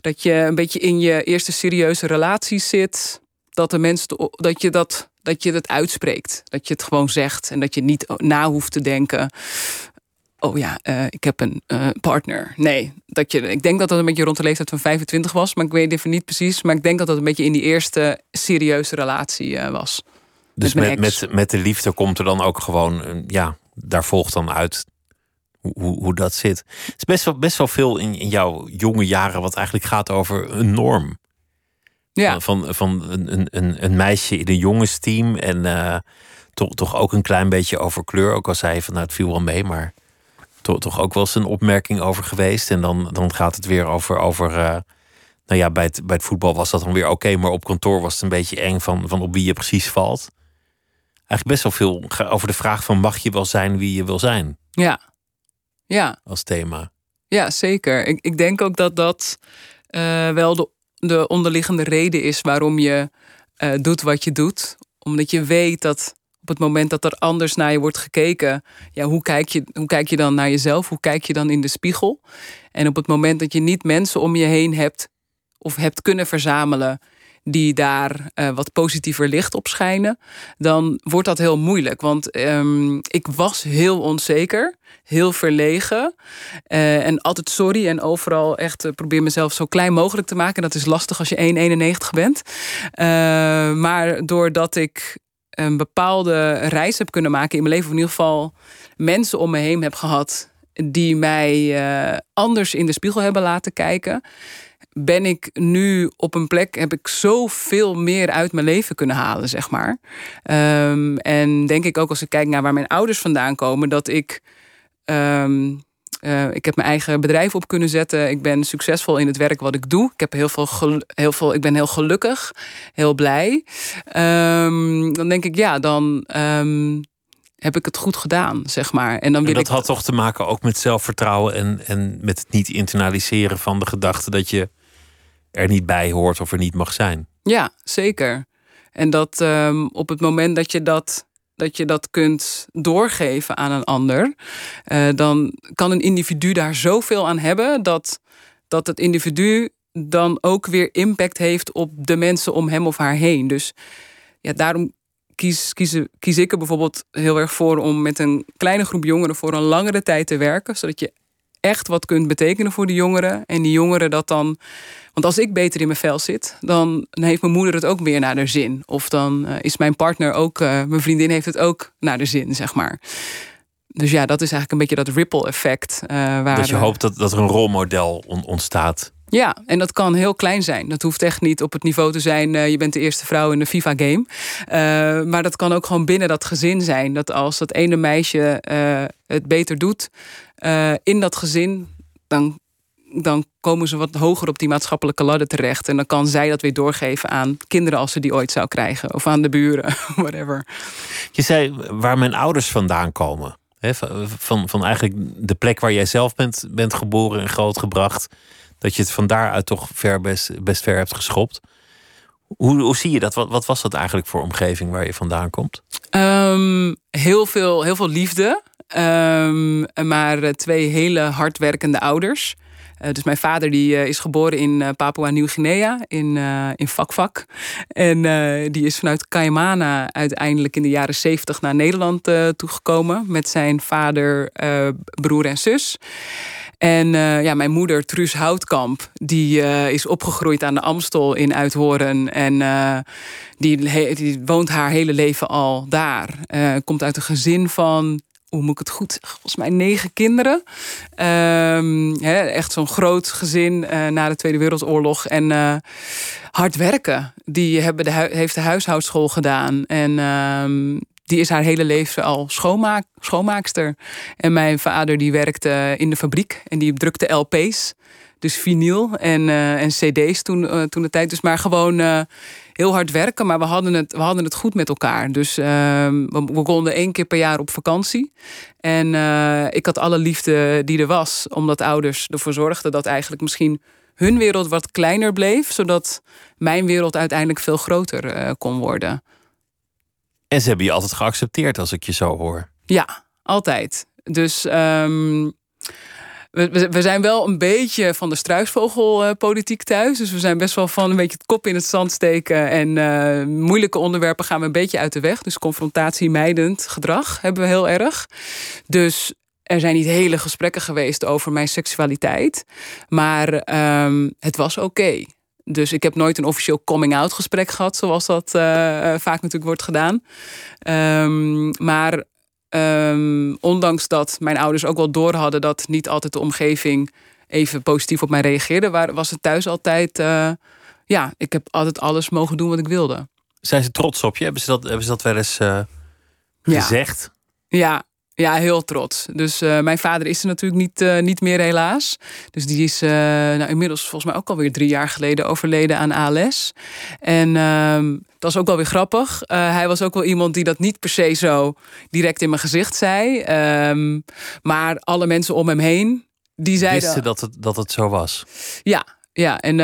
Dat je een beetje in je eerste serieuze relatie zit. Dat de mensen dat je dat dat je het uitspreekt. Dat je het gewoon zegt en dat je niet na hoeft te denken. Oh ja, uh, ik heb een uh, partner. Nee, dat je, ik denk dat dat een beetje rond de leeftijd van 25 was, maar ik weet even niet precies. Maar ik denk dat dat een beetje in die eerste serieuze relatie uh, was. Dus met, met, met, de liefde komt er dan ook gewoon, ja, daar volgt dan uit hoe, hoe dat zit. Het is best wel, best wel veel in, in jouw jonge jaren wat eigenlijk gaat over een norm. Ja. Van, van een, een, een meisje in een jongensteam. En uh, toch, toch ook een klein beetje over kleur. Ook al zei van nou, het viel wel mee, maar toch, toch ook wel eens een opmerking over geweest. En dan, dan gaat het weer over. over uh, nou ja, bij het, bij het voetbal was dat dan weer oké. maar op kantoor was het een beetje eng van, van op wie je precies valt. Eigenlijk best wel veel over de vraag van mag je wel zijn wie je wil zijn? Ja. Ja. Als thema. Ja, zeker. Ik, ik denk ook dat dat uh, wel de de onderliggende reden is waarom je uh, doet wat je doet. Omdat je weet dat op het moment dat er anders naar je wordt gekeken, ja, hoe, kijk je, hoe kijk je dan naar jezelf? Hoe kijk je dan in de spiegel? En op het moment dat je niet mensen om je heen hebt of hebt kunnen verzamelen die daar uh, wat positiever licht op schijnen, dan wordt dat heel moeilijk. Want um, ik was heel onzeker, heel verlegen uh, en altijd sorry en overal echt uh, probeer mezelf zo klein mogelijk te maken. Dat is lastig als je 1,91 bent. maar doordat ik een bepaalde reis heb kunnen maken in mijn leven, of in ieder geval mensen om me heen heb gehad die mij anders in de spiegel hebben laten kijken ben ik nu op een plek, heb ik zoveel meer uit mijn leven kunnen halen, zeg maar. Um, en denk ik ook als ik kijk naar waar mijn ouders vandaan komen, dat ik. Um, uh, ik heb mijn eigen bedrijf op kunnen zetten. Ik ben succesvol in het werk wat ik doe. Ik, heb heel veel heel veel, ik ben heel gelukkig, heel blij. Um, dan denk ik, ja, dan heb ik het goed gedaan, zeg maar. En, dan wil en dat had toch te maken ook met zelfvertrouwen en, en met het niet internaliseren van de gedachte dat je er niet bij hoort of er niet mag zijn. Ja, zeker. En dat um, op het moment dat je dat, dat je dat kunt doorgeven aan een ander, uh, dan kan een individu daar zoveel aan hebben dat, dat het individu dan ook weer impact heeft op de mensen om hem of haar heen. Dus ja, daarom kies, kies, kies ik er bijvoorbeeld heel erg voor om met een kleine groep jongeren voor een langere tijd te werken, zodat je echt wat kunt betekenen voor de jongeren. En die jongeren dat dan. Want als ik beter in mijn vel zit, dan heeft mijn moeder het ook meer naar de zin. Of dan uh, is mijn partner ook, uh, mijn vriendin heeft het ook naar de zin, zeg maar. Dus ja, dat is eigenlijk een beetje dat ripple effect. Uh, waar, dus je hoopt dat, dat er een rolmodel on ontstaat. Ja, en dat kan heel klein zijn. Dat hoeft echt niet op het niveau te zijn. Uh, je bent de eerste vrouw in de FIFA-game. Uh, maar dat kan ook gewoon binnen dat gezin zijn. Dat als dat ene meisje het beter doet, in dat gezin, dan, dan komen ze wat hoger op die maatschappelijke ladder terecht. En dan kan zij dat weer doorgeven aan kinderen als ze die ooit zou krijgen. Of aan de buren, (laughs) whatever. Je zei waar mijn ouders vandaan komen. He, van, van eigenlijk de plek waar jij zelf bent, bent geboren en grootgebracht. Dat je het van daaruit toch ver best, best ver hebt geschopt. Hoe, hoe zie je dat? Wat, wat was dat eigenlijk voor omgeving waar je vandaan komt? Um, heel, veel, heel veel liefde. Um, maar twee hele hardwerkende ouders. Dus mijn vader die, is geboren in Papua Nieuw-Guinea, in, in Vakvak. En die is vanuit Caimana uiteindelijk in de jaren zeventig naar Nederland toegekomen. Met zijn vader, broer en zus. En ja, mijn moeder, Truus Houtkamp, die is opgegroeid aan de Amstel in Uithoren. En die, die, woont haar hele leven al daar. komt uit een gezin van, hoe moet ik het goed volgens mij negen kinderen. Hè, echt zo'n groot gezin na de Tweede Wereldoorlog. En hard werken. Die hebben de, heeft de huishoudschool gedaan. En um, die is haar hele leven al schoonmaak, schoonmaakster. En mijn vader die werkte in de fabriek en die drukte LP's. Dus vinyl en, uh, en cd's toen, toen de tijd. Dus maar gewoon heel hard werken. Maar we hadden het, we hadden het goed met elkaar. Dus ehm, we, we, konden één keer per jaar op vakantie. En ik had alle liefde die er was. Omdat ouders ervoor zorgden dat eigenlijk misschien hun wereld wat kleiner bleef. Zodat mijn wereld uiteindelijk veel groter kon worden. En ze hebben je altijd geaccepteerd als ik je zo hoor. Ja, altijd. Dus um, we, we, zijn wel een beetje van de struisvogelpolitiek thuis. Dus we zijn best wel van een beetje het kop in het zand steken. En uh, moeilijke onderwerpen gaan we een beetje uit de weg. Dus confrontatiemijdend gedrag hebben we heel erg. Dus er zijn niet hele gesprekken geweest over mijn seksualiteit. Maar um, het was oké. Dus ik heb nooit een officieel coming-out gesprek gehad, zoals dat uh, vaak natuurlijk wordt gedaan. Um, maar um, ondanks dat mijn ouders ook wel door hadden dat niet altijd de omgeving even positief op mij reageerde, was het thuis altijd, uh, ja, ik heb altijd alles mogen doen wat ik wilde. Zijn ze trots op je? Hebben ze dat, hebben ze dat wel eens gezegd? Ja, ja, heel trots. Dus uh, mijn vader is er natuurlijk niet, uh, niet meer helaas. Dus die is uh, nou, inmiddels volgens mij ook alweer drie jaar geleden overleden aan ALS. En ehm, dat is ook wel weer grappig. hij was ook wel iemand die dat niet per se zo direct in mijn gezicht zei. Um, maar alle mensen om hem heen, die zeiden... Wisten dat het, dat het zo was? Ja, ja, en,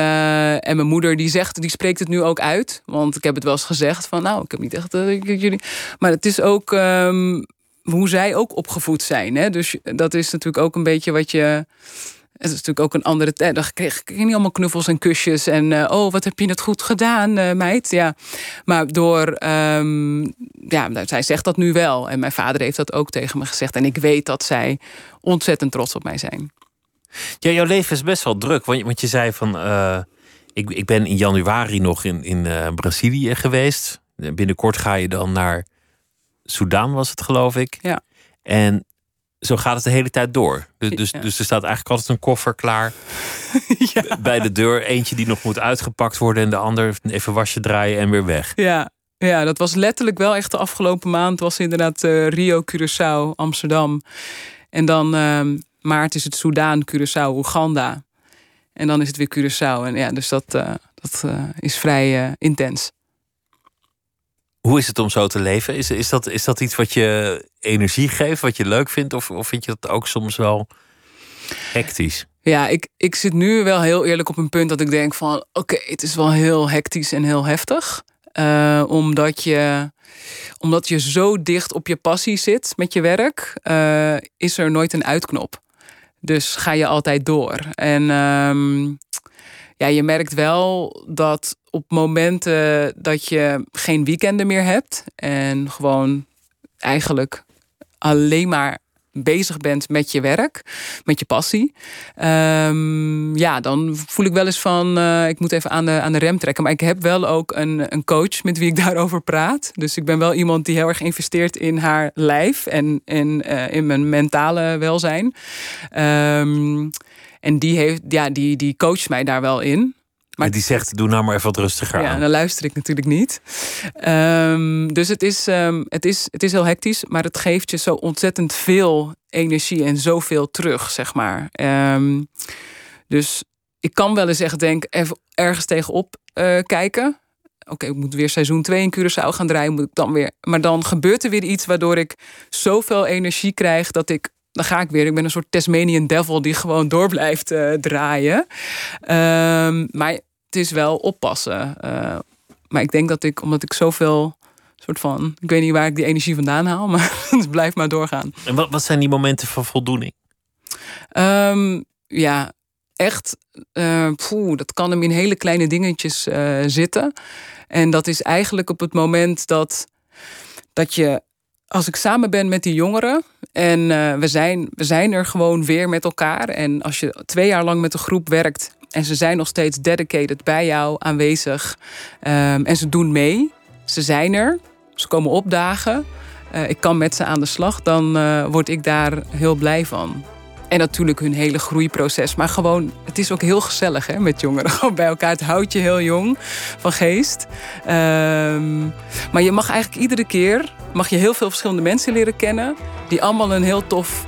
en mijn moeder die zegt, die spreekt het nu ook uit. Want ik heb het wel eens gezegd van, nou, ik heb niet echt jullie. Maar het is ook, um, hoe zij ook opgevoed zijn. Hè? Dus dat is natuurlijk ook een beetje wat je. Het is natuurlijk ook een andere tijd. Dan kreeg ik niet allemaal knuffels en kusjes. En uh, oh, wat heb je het goed gedaan, uh, meid. Ja. Maar door. Um, ja, nou, zij zegt dat nu wel. En mijn vader heeft dat ook tegen me gezegd. En ik weet dat zij ontzettend trots op mij zijn. Ja, jouw leven is best wel druk. Want, je zei van. Uh, ik, ik ben in januari nog in, in Brazilië geweest. Binnenkort ga je dan naar Soudaan was het, geloof ik. Ja. En zo gaat het de hele tijd door. Dus, dus, dus er staat eigenlijk altijd een koffer klaar (laughs) ja. bij de deur. Eentje die nog moet uitgepakt worden en de ander even wasje draaien en weer weg. Ja, ja dat was letterlijk wel echt de afgelopen maand. was inderdaad uh, Rio, Curaçao, Amsterdam. En dan uh, maart is het Soudaan, Curaçao, Oeganda. En dan is het weer Curaçao. En ja, dus dat, uh, dat uh, is vrij intens. Hoe is het om zo te leven? Is, is, dat, is dat iets wat je energie geeft, wat je leuk vindt? Of, of vind je dat ook soms wel hectisch? Ja, ik, ik zit nu wel heel eerlijk op een punt dat ik denk van... oké, het is wel heel hectisch en heel heftig. Uh, omdat, je, omdat je zo dicht op je passie zit met je werk... Uh, is er nooit een uitknop. Dus ga je altijd door. En um, ja, je merkt wel dat op momenten dat je geen weekenden meer hebt en gewoon eigenlijk alleen maar bezig bent met je werk, met je passie. Um, ja, dan voel ik wel eens van, uh, ik moet even aan de, aan de rem trekken. Maar ik heb wel ook een, een coach met wie ik (laughs) daarover praat. Dus ik ben wel iemand die heel erg investeert in haar lijf en, en uh, in mijn mentale welzijn. Um, en die, heeft, ja, die, die coacht mij daar wel in. Maar die zegt, doe nou maar even wat rustiger ja, aan. dan luister ik natuurlijk niet. Um, dus het is, um, het, is, het is heel hectisch, maar het geeft je zo ontzettend veel energie en zoveel terug, zeg maar. Um, dus ik kan wel eens echt denk, even ergens tegenop uh, kijken. Oké, ik moet weer seizoen 2 in Curaçao gaan draaien. Moet ik dan weer. Maar dan gebeurt er weer iets waardoor ik zoveel energie krijg dat ik dan ga ik weer. Ik ben een soort Tasmanian devil die gewoon door blijft uh, draaien. Um, maar het is wel oppassen. Uh, maar ik denk dat ik, omdat ik zoveel soort van, ik weet niet waar ik die energie vandaan haal, (laughs) maar het blijft maar doorgaan. En wat, wat zijn die momenten van voldoening? Um, ja, echt, uh, poeh, dat kan hem in hele kleine dingetjes zitten. En dat is eigenlijk op het moment dat, dat je, als ik samen ben met die jongeren en uh, we, zijn, we zijn er gewoon weer met elkaar. En als je twee jaar lang met een groep werkt en ze zijn nog steeds dedicated bij jou aanwezig um, en ze doen mee, ze zijn er, ze komen opdagen. Uh, ik kan met ze aan de slag, dan uh, word ik daar heel blij van. En natuurlijk hun hele groeiproces. Maar gewoon, het is ook heel gezellig hè, met jongeren. (laughs) Gewoon bij elkaar. Het houdt je heel jong van geest. Um, maar je mag eigenlijk iedere keer mag je heel veel verschillende mensen leren kennen. Die allemaal een heel tof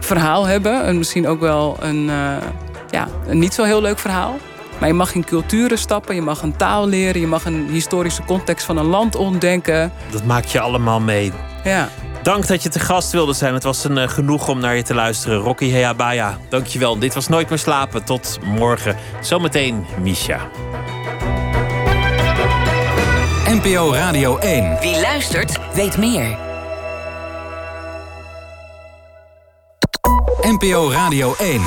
verhaal hebben. En misschien ook wel een, uh, ja, een niet zo heel leuk verhaal. Maar je mag in culturen stappen, je mag een taal leren, je mag een historische context van een land ontdenken. Dat maak je allemaal mee. Ja. Dank dat je te gast wilde zijn. Het was een uh, genoeg om naar je te luisteren. Rocky Heabaya, dankjewel. Dit was Nooit meer slapen. Tot morgen. Zometeen Misha. NPO Radio 1. Wie luistert, weet meer. NPO Radio 1.